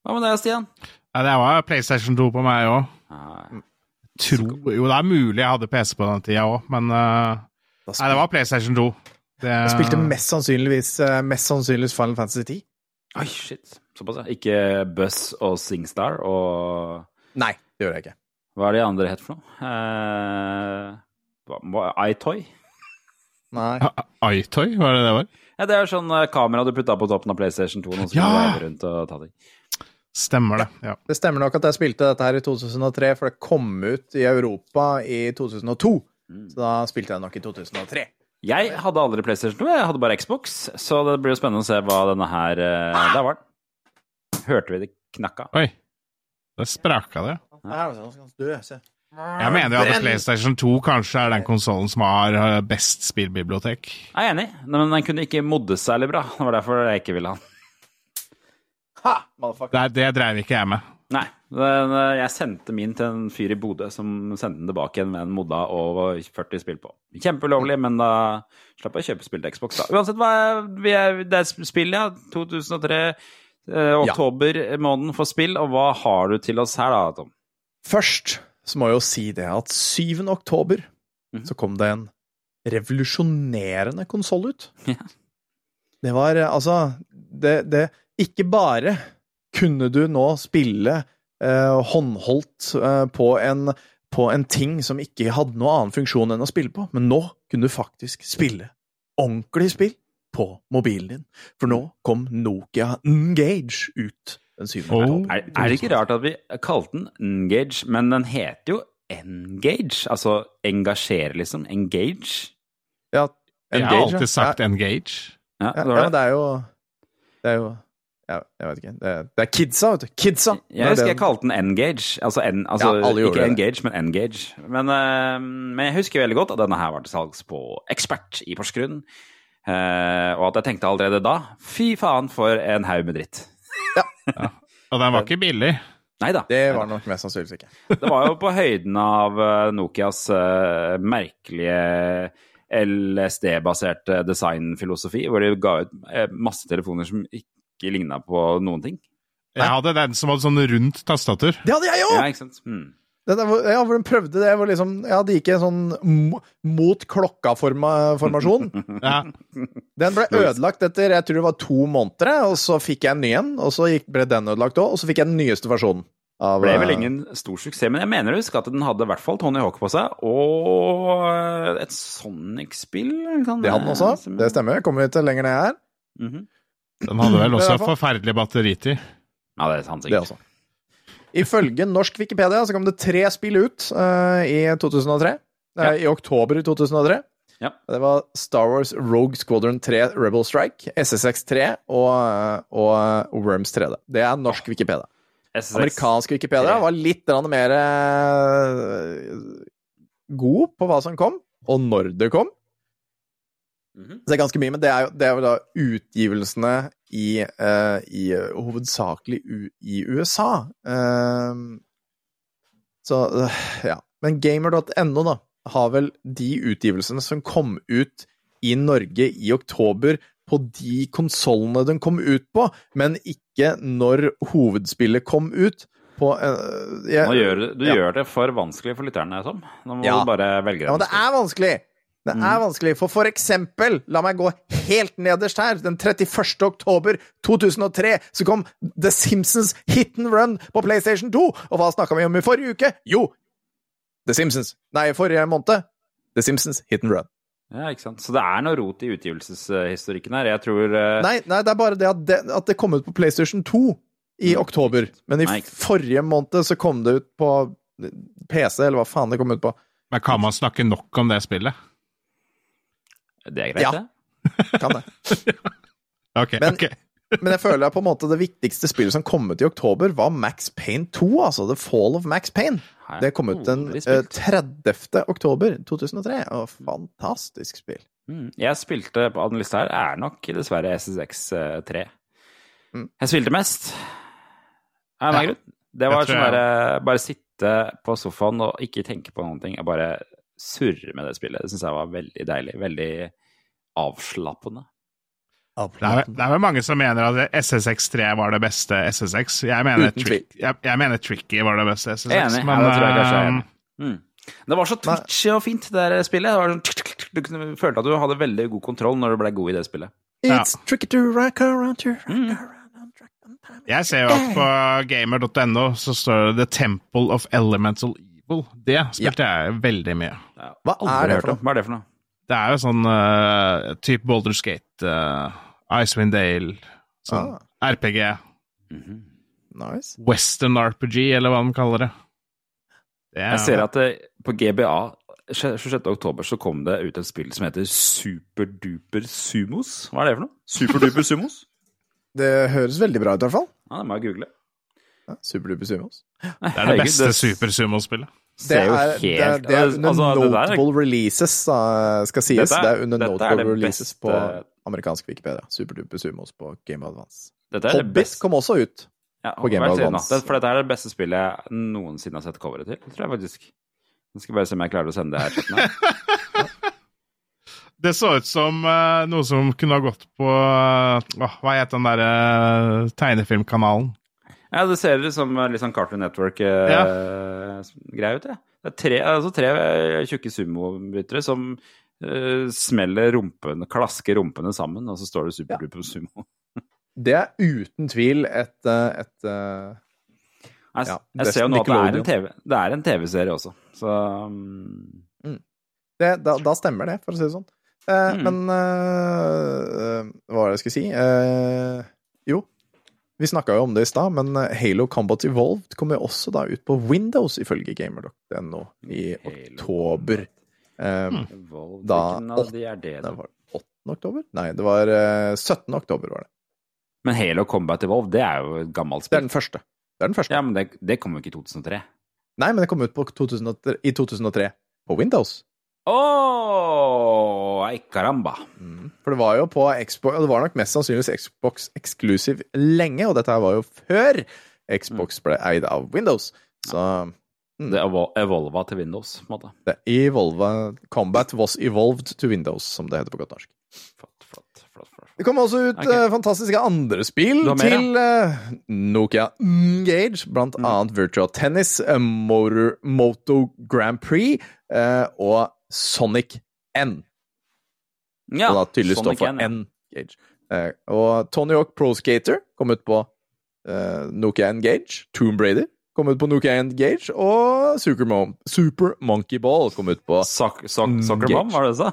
Hva med deg, Stian? Ja, det var PlayStation 2 på meg òg. Ah, Jo, det er mulig jeg hadde PC på den tida òg, men uh, Nei, det var PlayStation 2. Det, Jeg spilte mest sannsynligvis, eh, mest sannsynligvis Final Fantasy 10. Oi, shit. Såpass, ja. Ikke Buzz og Singstar og Nei, det gjør jeg ikke. Hva er de andre het for noe? Uh, hva- hva- iToy? Nei. iToy, var det det var? Ja, det er sånn kamera du putta på toppen av PlayStation 2, nå skal Ja! du rundt og ta ting. Stemmer det. ja. Det stemmer nok at jeg spilte dette her i 2003, for det kom ut i Europa i 2002. Så da spilte jeg nok i 2003. Jeg hadde aldri PlayStation 2, jeg hadde bare Xbox, så det blir jo spennende å se hva denne her eh, Der var den. Hørte vi det knakka? Oi. Det spraka det. Jeg Jeg mener jo at PlayStation 2 kanskje er den konsollen som har eh, best spillbibliotek. Jeg er enig, men den kunne ikke moddes særlig bra. Det var derfor jeg ikke ville ha den. Det, det dreiv ikke jeg med. Nei. Eh, jeg sendte min til en fyr i Bodø som sendte den tilbake igjen med en modda og 40 spill på. Kjempeulovlig, men da slapp jeg å kjøpe spill til Xbox, da. Uansett, hva er, vi er, det er spill, ja. 2003, eh, oktober måneden for spill. Og hva har du til oss her, da, Tom? Først så må jeg jo si det at 7. oktober Mhm. så kom det en revolusjonerende konsoll ut. Ja. Det var eh, altså det, det Ikke bare kunne du nå spille eh, håndholdt eh, på, en, på en ting som ikke hadde noen annen funksjon enn å spille på, men nå kunne du faktisk spille ordentlig spill på mobilen din. For nå kom Nokia Engage ut den 7. Oh. Er, er det ikke rart at vi kalte den Engage, men den heter jo Engage? Altså engasjere, liksom. Engage. Ja, Jeg har Engage, alltid sagt ja, engage. Ja, det, det ja, men det er jo Det er jo ja, Jeg vet ikke. Det er, det er kidsa, vet du. Kidsa! Jeg er husker jeg kalte den Engage. Altså, en, altså Ja, ikke det. Engage, men Engage. Men, uh, men jeg husker veldig godt at denne her var til salgs på Ekspert i Porsgrunn. Uh, og at jeg tenkte allerede da fy faen for en haug med dritt. Og den var ikke billig. Neida. Det var nok mest sannsynligvis ikke. Det var jo på høyden av eh, Nokias uh, merkelige LSD-baserte designfilosofi, hvor de ga ut masse telefoner som ikke ligna på noen ting. Jeg hadde den som hadde sånn rundt tastatur. Det hadde jeg Ja, òg! ikke sant? Hmm. Ja, hvor de prøvde det. Hvor liksom, ja, de gikk i en sånn mot klokka-formasjon. Ja. Den ble ødelagt etter jeg tror det var to måneder, og så fikk jeg en ny en. Og så gikk, ble den ødelagt òg, og så fikk jeg den nyeste versjonen. Av, Ble vel eh, ingen stor suksess, men jeg mener å huske at den hadde i hvert fall Tony Hawk på seg, og et Sonic-spill. Det hadde den også. Det stemmer. Kommer vi til lenger ned her. Mhm. Den hadde vel også forferdelig batteritid. Ja, det er sant Det sikkert. også. Ifølge norsk Wikipedia så kom det tre spill ut uh, i 2003. Eh, I oktober 2003. Ja. Det var Star Wars Rogue Squadron 3 Rebel Strike, SSX 3 og, eh, og Worms 3D. Det er norsk Wikipedia. SSX. Amerikansk Wikipedia var litt mer eh, god på hva som kom, og når det kom. Mhm. Det er ganske mye, men det er jo, det er jo da utgivelsene i, uh, i eh, hovedsakelig u, i USA. Uh, så uh, ja. Men gamer.no, da, har vel de utgivelsene som kom ut i Norge i oktober på de konsollene den kom ut på, men ikke når hovedspillet kom ut. På, jeg- gjør, du- du ja. gjør det for vanskelig for lytterne, Tom. Nå må Ja. du bare velge Ja, men det er vanskelig. Det er vanskelig, for for eksempel, la meg gå helt nederst her, den 31. oktober 2003 så kom The Simpsons Hit and Run på PlayStation 2, og hva snakka vi om i forrige uke? Jo, The Simpsons. Nei, forrige måned. The Simpsons Hit and Run. Ja, ikke sant. Så det er noe rot i utgivelseshistorikken her. Jeg tror uh... Nei, nei, det er bare det at, det at det kom ut på PlayStation 2 i oktober, men i Nei, forrige måned så kom det ut på PC, eller hva faen det kom ut på. Men kan man snakke nok om det spillet? Det er greit, Ja. det. Kan det. okay, Men- okay. Men jeg føler at på en måte det viktigste spillet som kom ut i oktober, var Max Payne 2, altså The Fall of Max Payne. Det kom ut den aldri eh, spilt. 30. oktober 2003. Og fantastisk spill. Mm. Jeg spilte på den lista her, er nok dessverre SSX3. Mm. Jeg spilte mest. Av en Ja. grunn. Det var sånn jeg- bare, bare sitte på sofaen og ikke tenke på noen ting. Jeg bare surre med det spillet. Det syns jeg var veldig deilig. Veldig avslappende. Det er, det er vel mange som mener at SSX3 var det beste SSX. Jeg mener, tri jeg, jeg mener Tricky var det beste SSX. Enig. Men ja, det tror jeg kanskje jeg er eh. Mm. Det var så twitchy og fint, det der spillet. Det var sånn, du kunne, følte at du hadde veldig god kontroll når du ble god i det spillet. Ja. It's tricky to rock around to rock Mm. rock around. jeg ser jo at på gamer.no så står det The Temple of Elemental Evil. Det spilte jeg veldig mye. Hva er det for om. Hva er det for noe? Det er jo sånn uh, type Boulder Skate, uh, Icewind Dale, sånn Ah. RPG. Nice. Western RPG, eller hva de kaller det. det er, Jeg ser at det, på GBA 26. oktober så kom det ut et spill som heter Superduper Sumos. Hva er det for noe? Superduper Sumos? Det høres veldig bra ut, i hvert fall. Ja, det må jeg google. Ja, Superduper Sumos. det er det beste Super Sumo-spillet. Det jo er, det, er, det er under altså, det der er- notable releases, skal sies. Dette det er under er notable releases beste- på amerikansk Wikipedia. Superduper Sumos på Game of Advance. Dette er Hobbit kom også ut. ja, på Game nå. Advance. Det- For dette er det beste spillet jeg noensinne har sett coveret til. Tror jeg faktisk. Jeg skal bare se om jeg klarer å sende det her. Ja. Det så ut som uh, noe som kunne ha gått på uh, Hva het den derre tegnefilmkanalen? Ja, det ser ut som litt sånn Cartoon Network-greie ut, det. Det er tre, altså tre tjukke sumobrytere som uh, smeller rumpene, klasker rumpene sammen, og så står det Superduper Sumo. Det er uten tvil et, eh, et eh, Jeg, Ja, jeg ser jo nå at det er en TV det er en TV-serie også, så um, det, da, da stemmer det, for å si det sånn. Eh, Mm. Men uh, Hva var det jeg skulle si? Eh, jo, vi snakka jo om det i stad, men eh, Halo Combat Evolved kommer jo også da ut på Windows, ifølge gamer.no, i Halo oktober. Eh, Evolve, Da- Hvilken av de er det, Det da? var 8. oktober? Nei, det var eh, 17. oktober, var det. Men Halo Combat Evolved, det er jo et gammelt Det er den første. Det er den første. Ja, men det, det kom jo ikke i 2003. Nei, men det kom ut på 2003, i 2003 på Windows. Ååå, ei caramba. For det var jo på Xbox, og det var nok mest sannsynligvis Xbox eksklusiv lenge, og dette her var jo før Xbox ble eid av Windows. Så Det evol- evolva til Windows, på en måte. det evolva Combat was evolved to Windows, som det heter på godt norsk. Flott, flott, flott. flott. Det kom også ut Ok. eh, fantastiske andre spill mer, til eh, Nokia Engage, blant Mm. annet Virtual Tennis, eh, Motor, Moto Grand Prix og Sonic N. Ja, og da tydeligvis står Sonic for N, ja. N-Gage. Eh, og Tony Hawk Pro Skater kom ut på uh, Nokia Gage, Tomb Raider kom ut på Nokia N-Gage. Og Super, Mom, Super Monkey Ball kom ut på Soc soc soccer Gage. Mom, var det det du sa?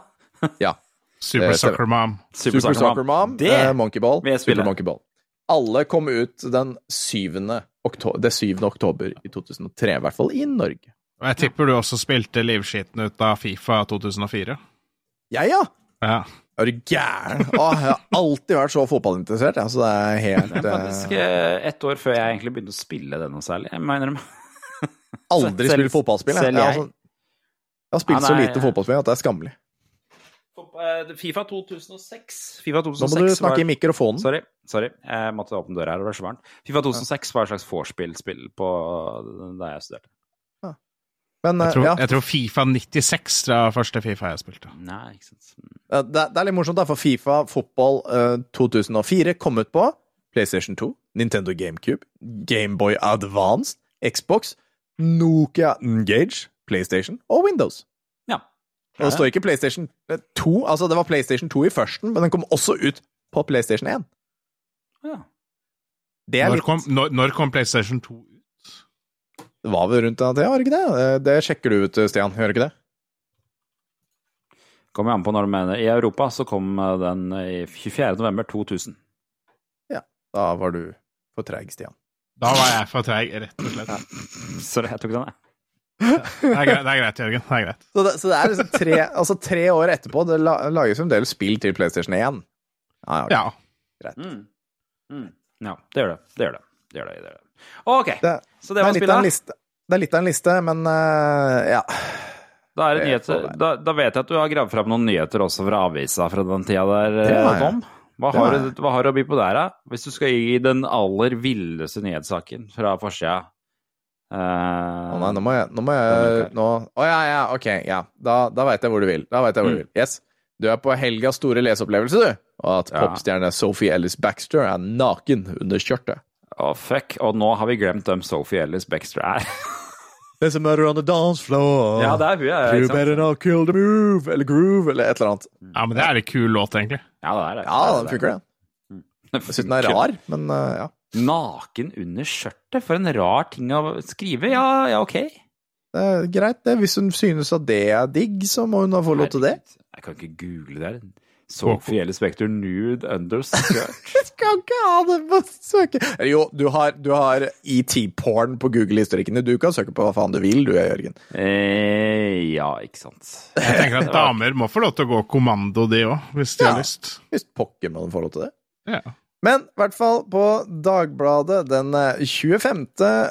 ja, Super Soccer Sucker Mom. Super, Super Soccer Mom, Det eh, Monkey Ball. Super Monkey Ball. Alle kom ut den 7. oktober, det 7. oktober i 2003, i hvert fall i Norge. Og jeg tipper du også spilte livskiten ut av Fifa 2004. Jeg, ja! Ja. Er du gæren? Å, jeg har alltid vært så fotballinteressert, ja, så det er helt Det er faktisk eh, eh, ett år før jeg egentlig begynte å spille det noe særlig. Jeg må innrømme. Aldri selv- spilt fotballspill. Jeg, selv jeg, jeg. jeg har spilt Ja, så lite fotballspill at det er skammelig. Eh, Fifa 2006 Fifa Nå må du snakke var- i mikrofonen. Sorry, sorry. Jeg måtte åpne døra her, det var så varmt. Fifa 2006 var et slags vorspiel-spill på da jeg studerte. Men Jeg eh, tror, ja, jeg tror Fifa 96 var første Fifa jeg spilte. Nei, ikke sant. eh, det, det er litt morsomt, da, for Fifa fotball eh, 2004 kom ut på PlayStation 2, Nintendo GameCube, Gameboy Advance, Xbox, Nokia Engage, PlayStation og Windows. Ja. Og det står ikke PlayStation 2, altså det var PlayStation 2 i førsten, men den kom også ut på PlayStation 1. ja. Det er Når litt kom, når, når kom PlayStation 2 ut? Det var vel rundt den tida, var det ikke det? Eh, Det sjekker du ut, Stian, gjør du ikke det? Kommer an på når du mener. I Europa så kom eh, den i 24. november 2000. Da var du for treig, Stian. Da var jeg for treig, rett og slett. Sorry, jeg tok den, jeg. Det er greit, det er greit Jørgen. Det er greit. Så det, så det er liksom tre, altså tre år etterpå. Det la, lages fremdeles spill til PlayStation 1. Ja, ja. Ja. greit. Mm. Mm. Ja, det gjør det. Det gjør det. Det gjør det. det, gjør det. OK, Det, så det, var spillet. det er litt av en liste, men uh, ja. Da, er nyheter. Da, da vet jeg at du har gravd fram noen nyheter også fra avisa fra den tida der, eh. Tom. Hva Det har, du, hva har du å by på der, da? Hvis du skal gi den aller villeste nyhetssaken fra forsida Uh, Å nei, nå må jeg, nå må jeg nå, Å ja, ja, ok. Ja. Da, da veit jeg hvor du vil. Da vet jeg hvor du Mm. vil. Yes. Du er på helgas store leseopplevelse, du. Og at Ja. popstjerne Sophie Ellis Baxter er naken under skjørtet. Å, fuck. Og nå har vi glemt hvem Sophie Ellis Baxter er. There's a murder on the dance floor. ja, det er hun, ja. You better not kill the move, eller groove, eller et eller annet. ja, men det er en kul låt, egentlig. Ja, det er det. Ja, den funker, den. Jeg syns den er rar, men uh, ja. Naken under skjørtet? For en rar ting å skrive. Ja, ja, ok. Det er greit, det. Hvis hun synes at det er digg, så må hun da få lov til det. Jeg kan ikke google det her. Sophie Ellis Baxter nude under skirt. Skal ikke ha det på søke... Jo, du har, du har ET-porn på Google-historikkene. Du kan søke på hva faen du vil, du, Jørgen. eh, ja, ikke sant. Jeg tenker at damer må få lov til å gå kommando, de òg, hvis de Ja. har lyst. Hvis pokker man får lov til det. Ja. Men i hvert fall på Dagbladet den eh, 25.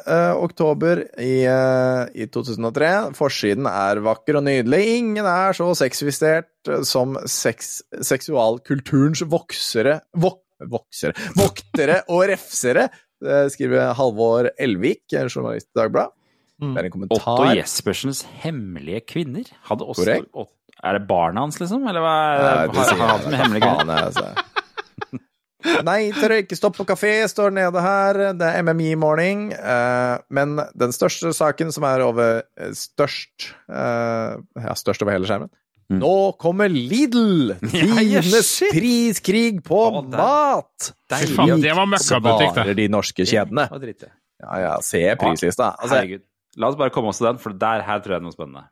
eh, oktober i, eh, i 2003. Forsiden er vakker og nydelig. Ingen er så sexifisert eh, som sex, seksualkulturens voksere vok, Voksere Voktere og refsere, eh, skriver Halvor Elvik, en journalist i Dagbladet. Mm. Det er en Otto. Jespersens hemmelige kvinner hadde også Korrekt. Er det barna hans, liksom? Eller hva? Nei, det Nei, sier har han hatt med hemmelige kvinner? Faen, altså. Nei til røykestopp på kafé står nede her. Det er MMI-morning. Eh, men den største saken, som er over eh, størst eh, Ja, størst over hele skjermen. Mm. Nå kommer Lidl! Tidenes ja, priskrig på Å, mat! Deilig. Det var møkkabutikk, det. Svarer de norske kjedene. Dritt det. Ja, ja, se prislista. Altså, Herregud. La oss bare komme oss til den, for der her tror jeg det er noe spennende.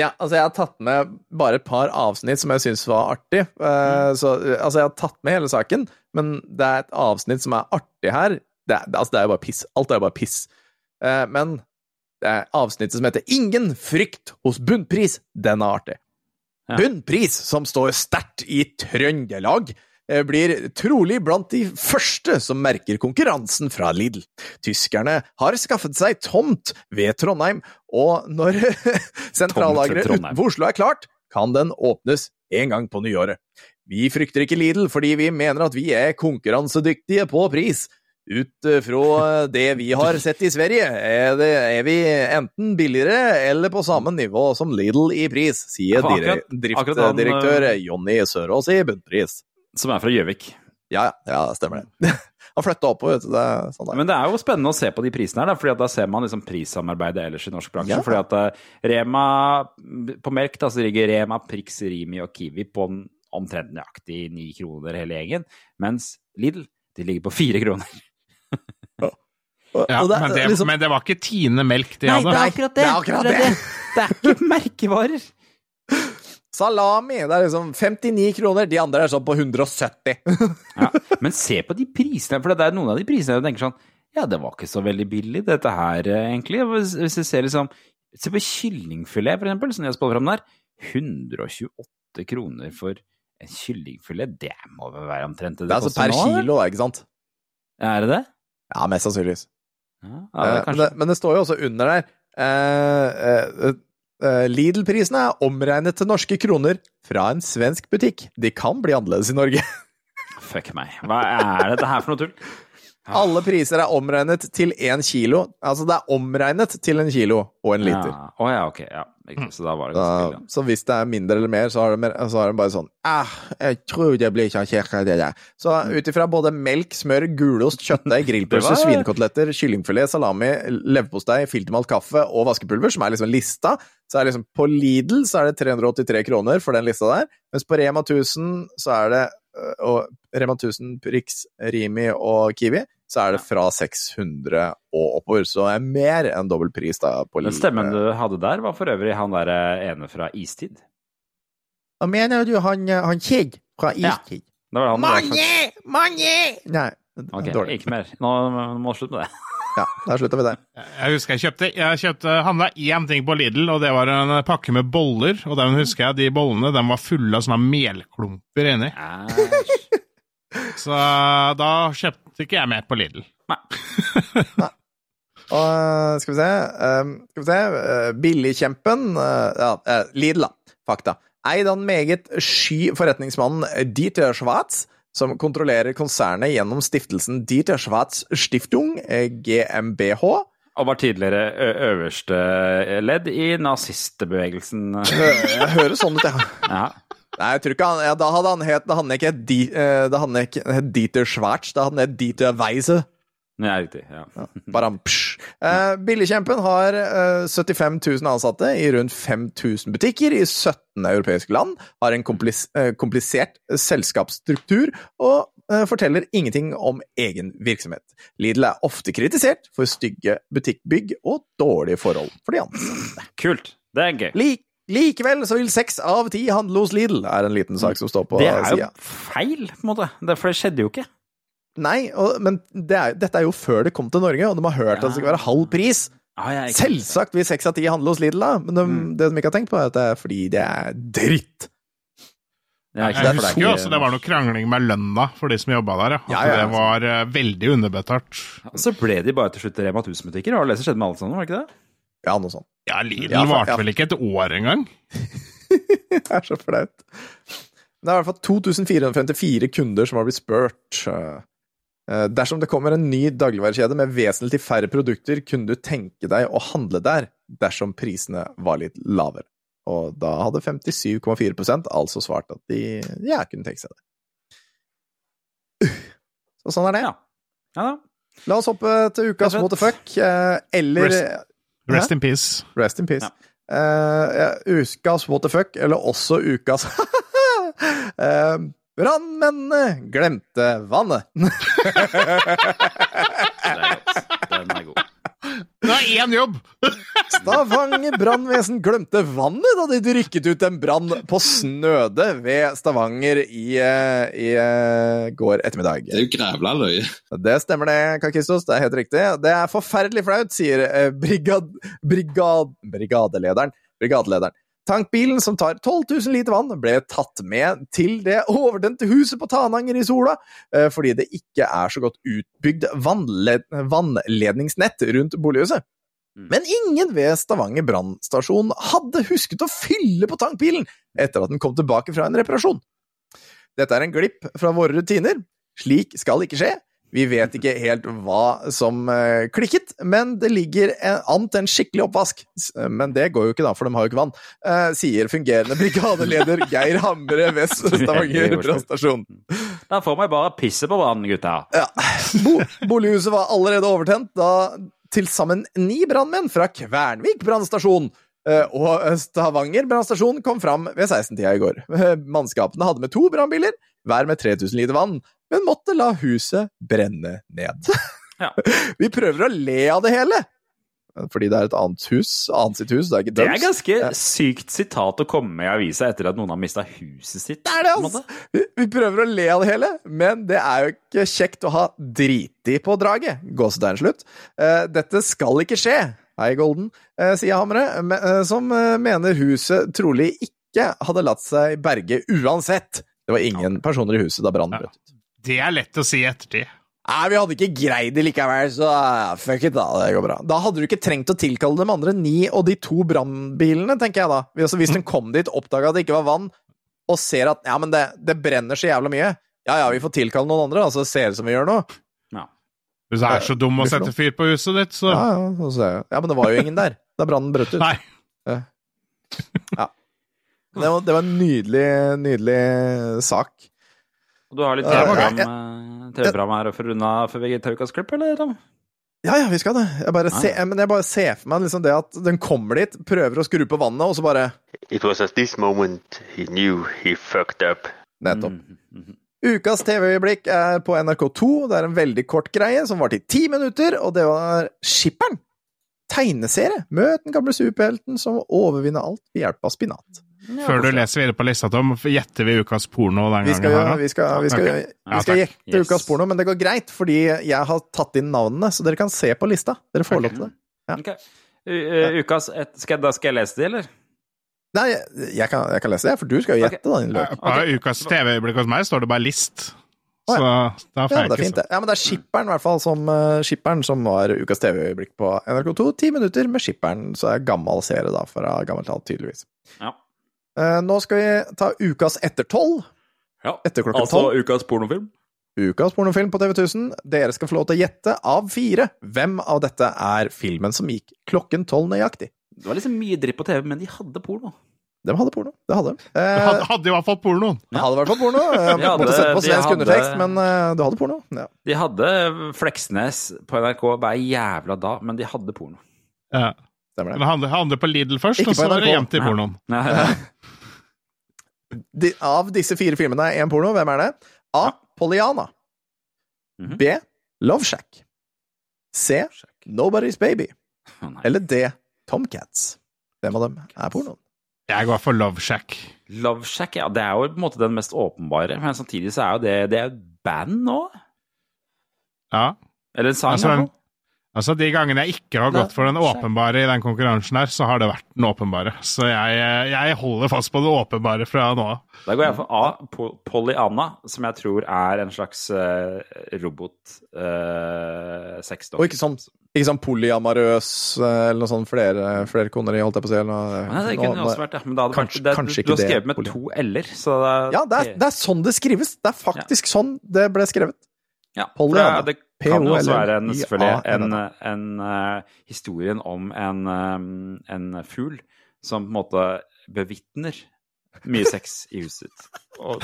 Ja, altså jeg har tatt med bare et par avsnitt som jeg syns var artig. Mm. så, altså jeg har tatt med hele saken, men det er et avsnitt som er artig her. Det er, det- altså det er jo bare piss. Alt er jo bare piss. Eh, men det er avsnittet som heter 'Ingen frykt hos bunnpris'. Den er artig. Ja. Bunnpris, som står sterkt i Trøndelag, eh, blir trolig blant de første som merker konkurransen fra Lidl. Tyskerne har skaffet seg tomt ved Trondheim, og når sentrallageret utenfor Oslo er klart, kan den åpnes en gang på nyåret. Vi frykter ikke Lidl fordi vi mener at vi er konkurransedyktige på pris. Ut fra det vi har sett i Sverige, er, det, er vi enten billigere eller på samme nivå som Lidl i pris, sier Ja, dire- driftsdirektør Jonny Sørås i Bunnpris. Som er fra Gjøvik. Ja, ja, stemmer det. Han flytta oppover, vet du. Det sånn. Men det er jo spennende å se på de prisene her, for da ser man liksom prissamarbeidet ellers i norsk bransje. Ja. Fordi at eh, Rema På melk da, så ligger Rema, Prix, Rimi og Kiwi på en omtrent nøyaktig ni kroner hele gjengen, mens Lidl de ligger på fire kroner. Ja, det er men, det, liksom- men det var ikke Tine melk de hadde. akkurat det det er akkurat det. Det er ikke merkevarer. Salami, det er liksom 59 kroner. De andre er sånn på 170. Ja, men se på de prisene, for det er noen av de prisene jeg tenker sånn Ja, det var ikke så veldig billig, dette her, eh, egentlig. Hvis hvis jeg ser liksom Se på kyllingfilet, for eksempel, som de har spådd fram der. 128 kroner for en kyllingfilet, det må vel være omtrent det Det er altså per nå, kilo, ikke sant? Er det det? Ja, mest sannsynligvis. Ja, ja, det Eh, men, det, men det står jo også under der eh, eh, eh, Lidl-prisene er omregnet til norske kroner fra en svensk butikk. De kan bli annerledes i Norge. Fuck meg. Hva er dette her for noe tull? Alle priser er omregnet til én kilo. Altså, det er omregnet til en kilo og en liter. Ja. Oh, ja, ok. Ja. Så da var det Så, hvis det er mindre eller mer, så har de, så bare sånn ah, Jeg tror det blir ikke cirka det der. Så ut ifra både melk, smør, gulost, kjøttdeig, grillpølse, svinekoteletter, kyllingfilet, salami, leverpostei, filtermalt kaffe og vaskepulver, som er liksom lista, så er liksom på Lidl så er det 383 kroner for den lista der, mens på Rema 1000 så er det øh, og Rema 1000, Prix, Rimi og Kiwi, så er det fra 600 og oppover. Så det er mer enn dobbel pris da på Den stemmen du hadde der, var for øvrig han der eh, ene fra Istid. Hva mener du han, han Kid fra Istid? Ja. var Mange! Mange! Nei, okay, dårlig. ikke mer. Nå må vi slutte med det. Ja, der slutta vi der. Jeg husker jeg kjøpte Jeg kjøpte, handla én ting på Lidl, og det var en pakke med boller. Og den husker jeg, de bollene de var fulle av sånne melklumper inni. Så da kjøpte ikke jeg med på Lidl. Og øh, skal vi se ehm, Skal vi se øh, Billigkjempen Ja, Lidl, da. Fakta. Eid av den meget sky forretningsmannen Dieter Schwartz, som kontrollerer konsernet gjennom stiftelsen Dieter Schwartz Stiftung, eh, GmbH. Og var tidligere øverste ledd i nazistbevegelsen. Jeg hører sånn ut, ja. Ja. Nei, jeg tror ikke han ja, Da hadde han het Da hadde han ikke het Di- eh, Da hadde han ikke het Dieter Schwartz, da hadde han het Dieter Weise. ja, riktig. Ja. Han, psj. Eh, Billigkjempen har eh, 75 000 ansatte i rundt 5000 butikker i 17 europeiske land, har en komplis eh, komplisert selskapsstruktur og eh, forteller ingenting om egen virksomhet. Lidl er ofte kritisert for stygge butikkbygg og dårlige forhold for de ansatte. Kult. Det er gøy. Lik likevel så vil seks av ti handle hos Lidl, er en liten sak som står på Det er jo feil, på en måte. Det, for det skjedde jo ikke. Nei, og, men det er, dette er jo før det kom til Norge, og de har hørt at det skal være halv pris. Ikke- Selvsagt vil seks av ti handle hos Lidl, da, men de, Mm. det de ikke har tenkt på, er at det er fordi det er dritt. Jeg er ikke Jeg husker jo ikke- også det var noe krangling med lønna for de som jobba der. Ja. At Ja, ja, ja. det var eh, veldig underbetalt. Så ble de bare til slutt Rema 1000-butikker. Var det det som skjedde med alle sammen? var det ikke det? Ja, noe sånt. Ja, Lidl Ja, for- varte ja. vel ikke et år engang? Det er så flaut. Det er i hvert fall 2454 kunder som har blitt spurt. Eh, Dersom det kommer en ny dagligvarekjede med vesentlig færre produkter, kunne du tenke deg å handle der dersom prisene var litt lavere. Og da hadde 57,4% altså svart at de ja, kunne tenke seg det. Så sånn er det. Ja. Ja da. La oss hoppe til ukas what the fuck, eh, eller Rest- Rest in peace. Rest in peace. Ja. Uh, ja, ukas what the fuck, eller også ukas uh, Brannmennene glemte vannet. Det er godt. Den er god. Det er én jobb! Stavanger brannvesen glemte vannet da de rykket ut en brann på Snøde ved Stavanger i, eh, i eh, går ettermiddag. Det er jo grævla løye. Det stemmer det, Kakistos. Det er helt riktig. Det er forferdelig flaut, sier eh, brigad, brigad, brigadelederen. Brigadelederen. Tankbilen som tar 12 000 liter vann, ble tatt med til det overdente huset på Tananger i Sola, eh, fordi det ikke er så godt utbygd vannled vannledningsnett rundt bolighuset. Mm. Men ingen ved Stavanger brannstasjon hadde husket å fylle på tankbilen etter at den kom tilbake fra en reparasjon. Dette er en glipp fra våre rutiner. Slik skal ikke skje. Vi vet ikke helt hva som eh, klikket, men det ligger en, an til en skikkelig oppvask. Men det går jo ikke, da, for de har jo ikke vann, eh, sier fungerende brigadeleder Geir Hamre ved Stavanger brannstasjon. Da får vi bare pisse på vann, gutta. Ja. Bo bolighuset var allerede overtent da til sammen ni brannmenn fra Kvernvik brannstasjon eh, og Stavanger brannstasjon kom fram ved 16-tida i går. Eh, Mannskapene hadde med to brannbiler, hver med 3000 liter vann, men måtte la huset brenne ned. Ja. Vi prøver å le av det hele, fordi det er et annet hus, annet sitt hus, det er ikke Det er ganske Ja. sykt sitat å komme med i avisa etter at noen har mista huset sitt. Det er det, altså! Vi, vi prøver å le av det hele, men det er jo ikke kjekt å ha driti på draget. Gåsetegn slutt. Uh, dette skal ikke skje. Hei, Golden, uh, sier Hamre, me- eh, som mener huset trolig ikke hadde latt seg berge uansett. Det var ingen personer i huset da brannen brøt. Det er lett å si i ettertid. Nei, vi hadde ikke greid det likevel, så fuck it, da. Det går bra. Da hadde du ikke trengt å tilkalle de andre ni og de to brannbilene, tenker jeg da. Altså, hvis den kom dit, oppdaga at det ikke var vann, og ser at ja, men det, det brenner så jævla mye, ja ja, vi får tilkalle noen andre, altså ser det ut som vi gjør nå. Ja. Hvis det er så dum å sette fyr på huset ditt, så Ja, ja, så ser jeg. ja, men det var jo ingen der da brannen brøt ut. Nei. Det var, det var en nydelig, nydelig sak. Og du har litt TV-program ja, eh, TV-program her for å runde av før vi tar ukas klipp, eller? Tom? Ja, ja, vi skal det. Jeg bare, Ja, se, men jeg bare ser for meg liksom det at den kommer dit, prøver å skru på vannet, og så bare It was at this moment he knew he fucked up. Nettopp. Mhm, mhm. Ukas TV-øyeblikk er på NRK2. Det er en veldig kort greie som varte i ti minutter, og det var Skipperen. Tegneserie. Møt den gamle superhelten som overvinner alt ved hjelp av spinat. Før du leser videre på lista, Tom, gjetter vi ukas porno den Vi gangen. skal, her, vi skal, vi skal, okay. vi skal ja, gjette Yes. ukas porno, men det går greit, fordi jeg har tatt inn navnene, så dere kan se på lista. Dere får okay. lov til det. Ja. Okay. U- eh, Ukas et, skal, Da skal jeg lese det, eller? Nei, jeg, jeg, kan, jeg kan lese det, for du skal jo gjette, da, din løk. På ukas TV-øyeblikk hos meg står det bare list. Så da får Ja, jeg det er ikke fint. Ja, men det er Skipperen, i hvert fall, som, uh, Skipperen, som var ukas TV-øyeblikk på NRK2. Ti minutter med Skipperen, så er gammel serie, da, fra gammelt av, tydeligvis. Ja. Eh, nå skal vi ta ukas etter tolv. ja. Etter klokken Altså tolv. ukas pornofilm? Ukas pornofilm på TV 1000. Dere skal få lov til å gjette av fire hvem av dette er filmen som gikk klokken tolv nøyaktig. Det var liksom mye dritt på TV, men de hadde porno. De hadde porno. Det hadde de. Eh, hadde, hadde i hvert fall pornoen. de hadde i hvert fall porno. Eh, De hadde- måtte sette på de svensk hadde- undertekst, men uh, du hadde porno. Ja. De hadde Fleksnes på NRK hver jævla dag, men de hadde porno. Ja. Men det. handle, handle på Lidl først, Ikke og så hjem til pornoen. De, av disse fire filmene er én porno. Hvem er det? A. Pollyanna. Mhm. B. Love Shack. C. Nobody's Baby. Eller D. Tomcats. Hvem av dem er pornoen? Jeg går for Love Shack. Love Shack, ja, det er jo på en måte den mest åpenbare, men samtidig så er jo det Det er band nå? Ja. Eller en sang? Altså. Altså, De gangene jeg ikke har gått for den åpenbare i den konkurransen her, så har det vært den åpenbare. Så jeg, jeg holder fast på det åpenbare fra nå av. Da går jeg for A. Po Pollyanna, som jeg tror er en slags uh, robot uh. Og ikke sånn, ikke sånn polyamarøs uh, eller noe sånt flere, flere koner i, holdt jeg på å si. Eller noe. Nei, det kunne noe, også vært, ja. Men da hadde Kanskje- vært, det, kanskje du ikke har det, skrevet med Poly- to l-er, så det Ja, det er, det er sånn det skrives. Det er faktisk sånn det ble skrevet. Ja, for Pollyanna. Det, det kan jo også være en, selvfølgelig en, en eh, historien om en, eh, en fugl som på en måte bevitner mye sex i huset sitt. Og,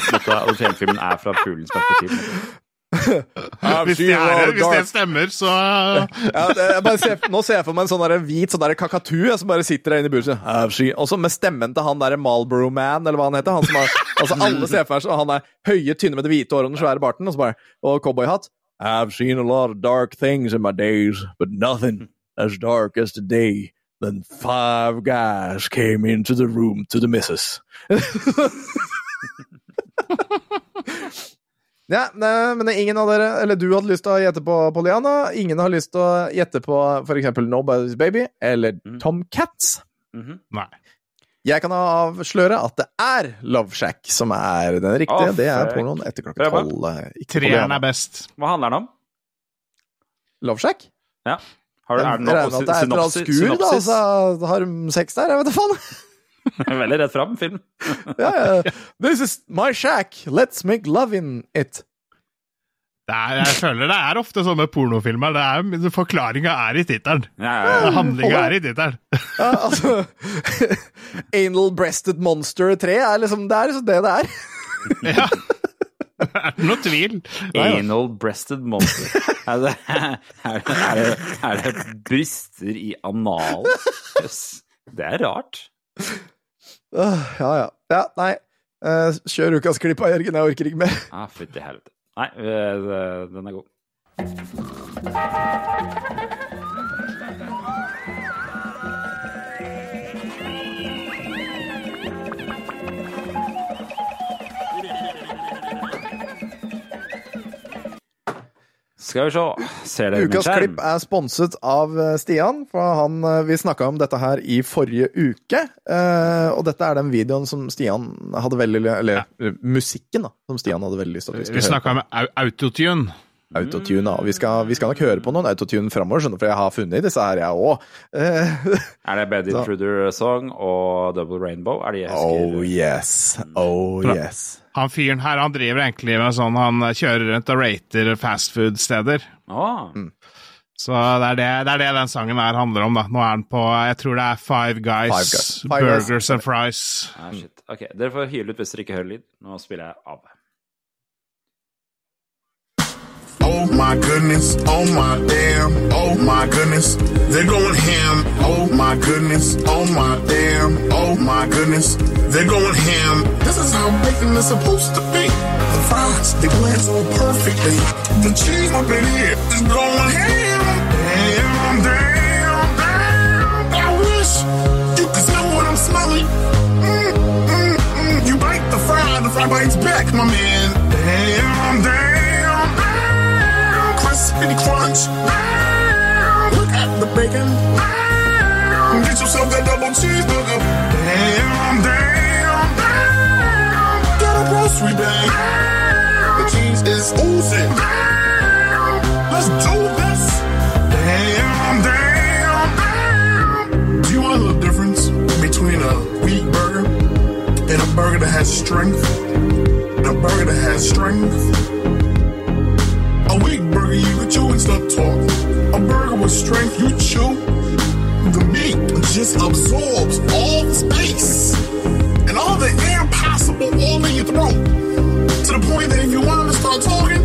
filmen er fra fuglens perspektiv. Hvis, det, er, hvis det stemmer, så Ja, det, bare ser, nå ser jeg for meg en sånn der hvit sånn der kakatu som bare sitter der inne i buret. Også I've Og så med stemmen til han der Malboro Man, eller hva han heter. Han som har, altså Alle ser for seg han er høye, tynne med det hvite håret og den svære barten, og så bare Og cowboyhatt. I've seen a lot of dark things in my days, but nothing as dark as the day Then five guys came into the room to the missus. Ja, ne, men ingen av dere Eller du hadde lyst til å gjette på Pollyanna. Ingen har lyst til å gjette på f.eks. Nobody's Baby eller Tom Cats. Mhm. Nei. Jeg kan avsløre at det er Love Shack som er den riktige. Oh, det er pornoen etter klokka tolv. eh, Treeren er best. Hva handler den om? Love Shack? Ja. Har du, er noe regner med at det er et eller annet skur, da. Altså, har de sex der? Jeg vet da faen. Veldig rett fram, film. Ja, ja. This is my shack. Let's make love in it. Det er, jeg føler det er ofte sånne pornofilmer. Det er, Forklaringa er i tittelen. Ja, ja, ja. Handlinga er i tittelen. Ja, altså Anal Breasted Monster 3 er liksom Det er liksom det det er. Ja. Er det noe tvil? Anal breasted monster. Er det, er det, er det, er det bryster i anal? Jøss. Det er rart. Åh, Ja, ja. Ja, nei. Eh, kjør ukas klipp av Jørgen. Jeg orker ikke mer. Ah, Fytti helvete. Nei, eh, den er god. Skal vi se. Ser dere Ukas skjerm? klipp er sponset av eh, Stian. For han, eh, vi snakka om dette her i forrige uke. eh, og dette er den videoen som Stian hadde veldig Eller ja. musikken, da. Som Stian hadde veldig lyst til at vi Vi skulle høre. snakka om autotune. Autotune, da. Vi skal, vi skal nok høre på noen autotune framover, skjønner du, for jeg har funnet disse her, jeg òg. Er det Bed Så- Intruder Song og Double Rainbow? Er de jeg oh yes. Oh yes. Han fyren her han driver egentlig med sånn Han kjører rundt og rater fastfood-steder. Ah, Mm. Så det er det, det er det den sangen her handler om, da. Nå er den på Jeg tror det er Five Guys, Five Guys. Five Guys. Burgers and Fries. ah, shit. Ok, dere får hyle ut hvis dere ikke hører lyd. Nå spiller jeg av. Oh my goodness, oh my damn, oh my goodness, they're going ham. Oh my goodness, oh my damn, oh my goodness, they're going ham. This is how bacon is supposed to be. The fries, they blend so perfectly. The cheese up in here is going ham. Damn, damn, damn. I wish you could smell what I'm smelling. Mm, mm, mm. You bite the fry, the fry bites back, my man. Crispy crunch. Look at the bacon. Get yourself that double cheeseburger. Damn, damn, damn. Get a grocery bag. The cheese is oozing. Let's do this. Damn, damn, damn. Do you want know the difference between a wheat burger and a burger that has strength? A burger that has strength? A wheat burger, you can chew and stop talk. A burger with strength, you chew. The meat just absorbs all the space and all the air possible all in your throat. To the point that if you want to start talking,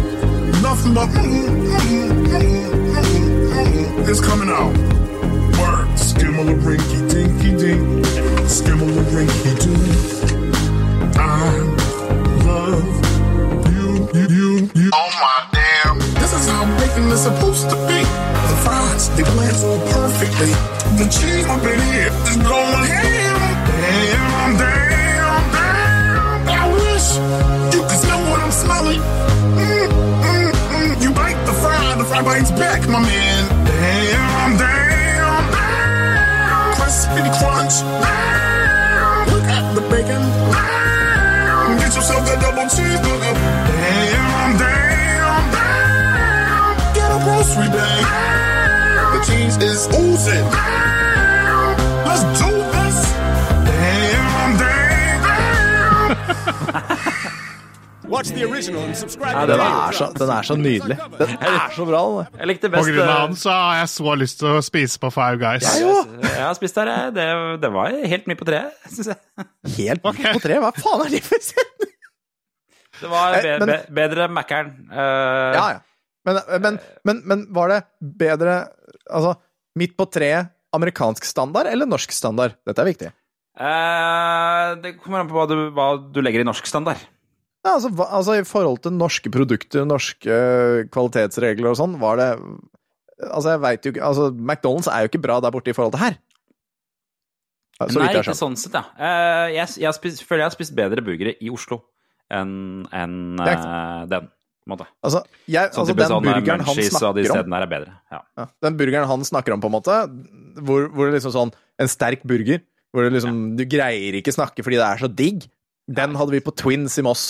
nothing but mm, mm, mm, mm, mm, is coming out. Word, skimmel a rinky dinky dink, skimmel a rinky dink. I love you, you, you, you. Oh my how bacon is supposed to be. The fries, they blend so perfectly. The cheese up in here is going ham. Damn, damn, damn. I wish you could smell what I'm smelling. Mm, mm, mm. You bite the fry, the fry bites back, my man. Damn, damn, damn. Crispy crunch. Damn. Look at the bacon. Damn. Get yourself that double cheeseburger. Cheese is oozing. Damn. Let's do this. Damn, damn. Watch the original and subscribe Ja, den er så, den er så nydelig. Den er så bra, den. Jeg likte På grunn av den han så har jeg så lyst til å spise på Five Guys. Jeg òg. Jeg har spist der, jeg. Det, det var helt mye på treet, syns jeg. Helt på tre. Hva faen er det for setning? Det var Eh, be be bedre Mækkern. Uh, Ja, ja. Men, men, men, men var det bedre Altså, midt på treet amerikansk standard eller norsk standard? Dette er viktig. eh, det kommer an på hva du, hva du legger i norsk standard. Ja, altså, hva, altså, I forhold til norske produkter, norske øh, kvalitetsregler og sånn, var det Altså, jeg veit jo ikke altså, McDonald's er jo ikke bra der borte i forhold til her. Så Nei, ikke sånn sett, ja. Eh, jeg, jeg spist, føler jeg har spist bedre burgere i Oslo enn en, eh, den. Altså, jeg, Sånn altså den sånn, eh, burgeren han de snakker om er. Ja. ja, Den burgeren han snakker om, på en måte, hvor, hvor det liksom sånn En sterk burger, hvor det liksom Du greier ikke snakke fordi det er så digg. Den hadde vi på Twins i Moss.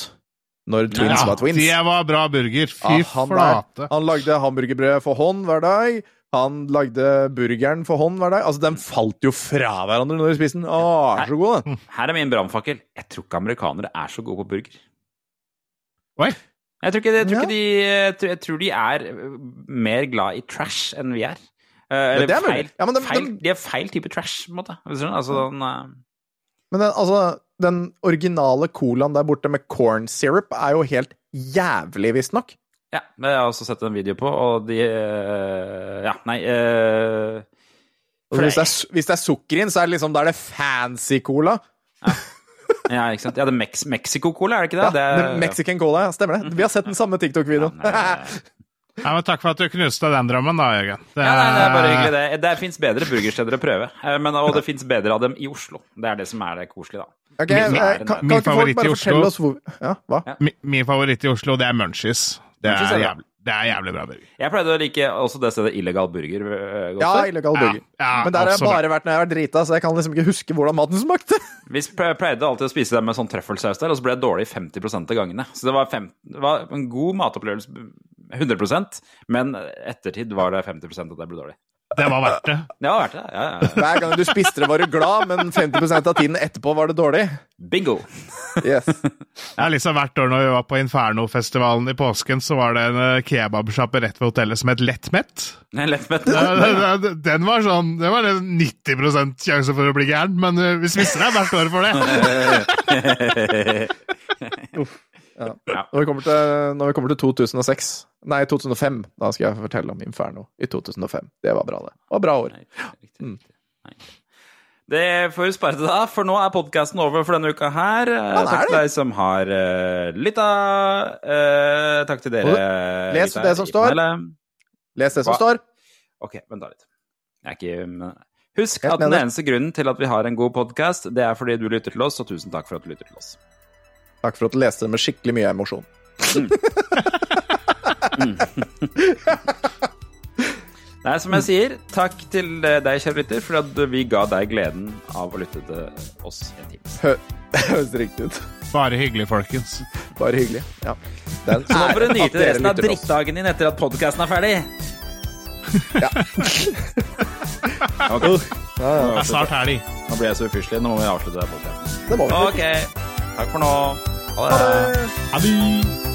Når Twins Ja, var Twins. det var bra burger. Fy Ja, han, der, han lagde hamburgerbrød for hånd hver dag. Han lagde burgeren for hånd hver dag. Altså, Den falt jo fra hverandre når du spiste den. Å, er så god, den. Her er min brannfakkel. Jeg tror ikke amerikanere er så gode på burger. Oi. Jeg tror, ikke, jeg, tror Ja. de, jeg tror- de er øh, mer glad i trash enn vi er. Eh, eller det er feil, Ja, men de- feil, de- er feil type trash, på en måte. Altså, den, eh, Men den, altså, den originale colaen der borte med corn syrup er jo helt jævlig, visstnok. ja, det har jeg også sett en video på, og de eh, Ja, nei eh, Altså, hvis, det er, hvis det er sukker inn, så er det liksom Da er det fancy cola. Ja, ikke sant. Ja, det er Mex Mexico-cola, er det ikke det? Ja, det er, det- Mexican cola, ja. Stemmer det. Vi har sett den samme TikTok-videoen. Ja, nei, men takk for at du knuste den drømmen, da, Jørgen. Det, Ja, nei, det er bare hyggelig, det. Det fins bedre burgersteder å prøve, eh, men, og det fins bedre av dem i Oslo. Det er det som er det koselige, da. Okay, Min- eh, kan, kan min favoritt i Oslo- hvor Ja, hva? Min favoritt i Oslo, det er Munchies. Det Munchies er er jævlig, det er jævlig bra burger. Jeg pleide å like også det stedet Illegal Burger øh, godt. Ja, illegal burger. Ja, ja, Men der har jeg bare vært når jeg har vært drita, så jeg kan liksom ikke huske hvordan maten smakte. Vi pleide alltid å spise dem med sånn trøffelsaus der, og så ble det dårlig 50 av gangene. Så det var, fem, det var en god matopplevelse, 100% men ettertid var det 50% at det ble dårlig. Det var verdt det. Det var verdt det, ja, ja. ja. Hver gang du spiste det, var du glad, men 50% av tiden etterpå var det dårlig. Bingo! Yes. Er liksom Hvert år når vi var på Inferno-festivalen i påsken, så var det en eh, kebabsjappe rett ved hotellet som het Lettmett. Lettmett. Ja, det- Den var sånn Det var en 90% sjanse for å bli gæren, men eh, vi spiste deg hvert år for det. Når vi, kommer til, når vi kommer til 2006 Nei, 2005, da skal jeg fortelle om Inferno i 2005. Det var bra, det. Det var bra år. Riktig. Det får vi spare til da, for nå er podkasten over for denne uka her. Eh, Takk til deg som har uh, lytta. Uh, takk til dere. Les det som står. Les det som Hva? står. Ok, vent da litt. Jeg er ikke men- Husk at den eneste grunnen til at vi har en god podkast, det er fordi du lytter til oss, og tusen takk for at du lytter til oss. Takk for at du leste det med skikkelig mye emosjon. Nei, som jeg sier, takk til deg, kjære lytter, for at vi ga deg gleden av å lytte til oss en time. Hø- høres riktig ut. Bare hyggelig, folkens. Bare hyggelig. Ja. Er Så nå får du nyte resten av drittdagen din etter at podkasten er ferdig. Ja. okay. Ja, ja. Det er snart helg. Nå blir jeg så ufyselig. Nå må vi avslutte podkasten. Det. Ok, takk for nå. Ha Ha det. det. Ha det.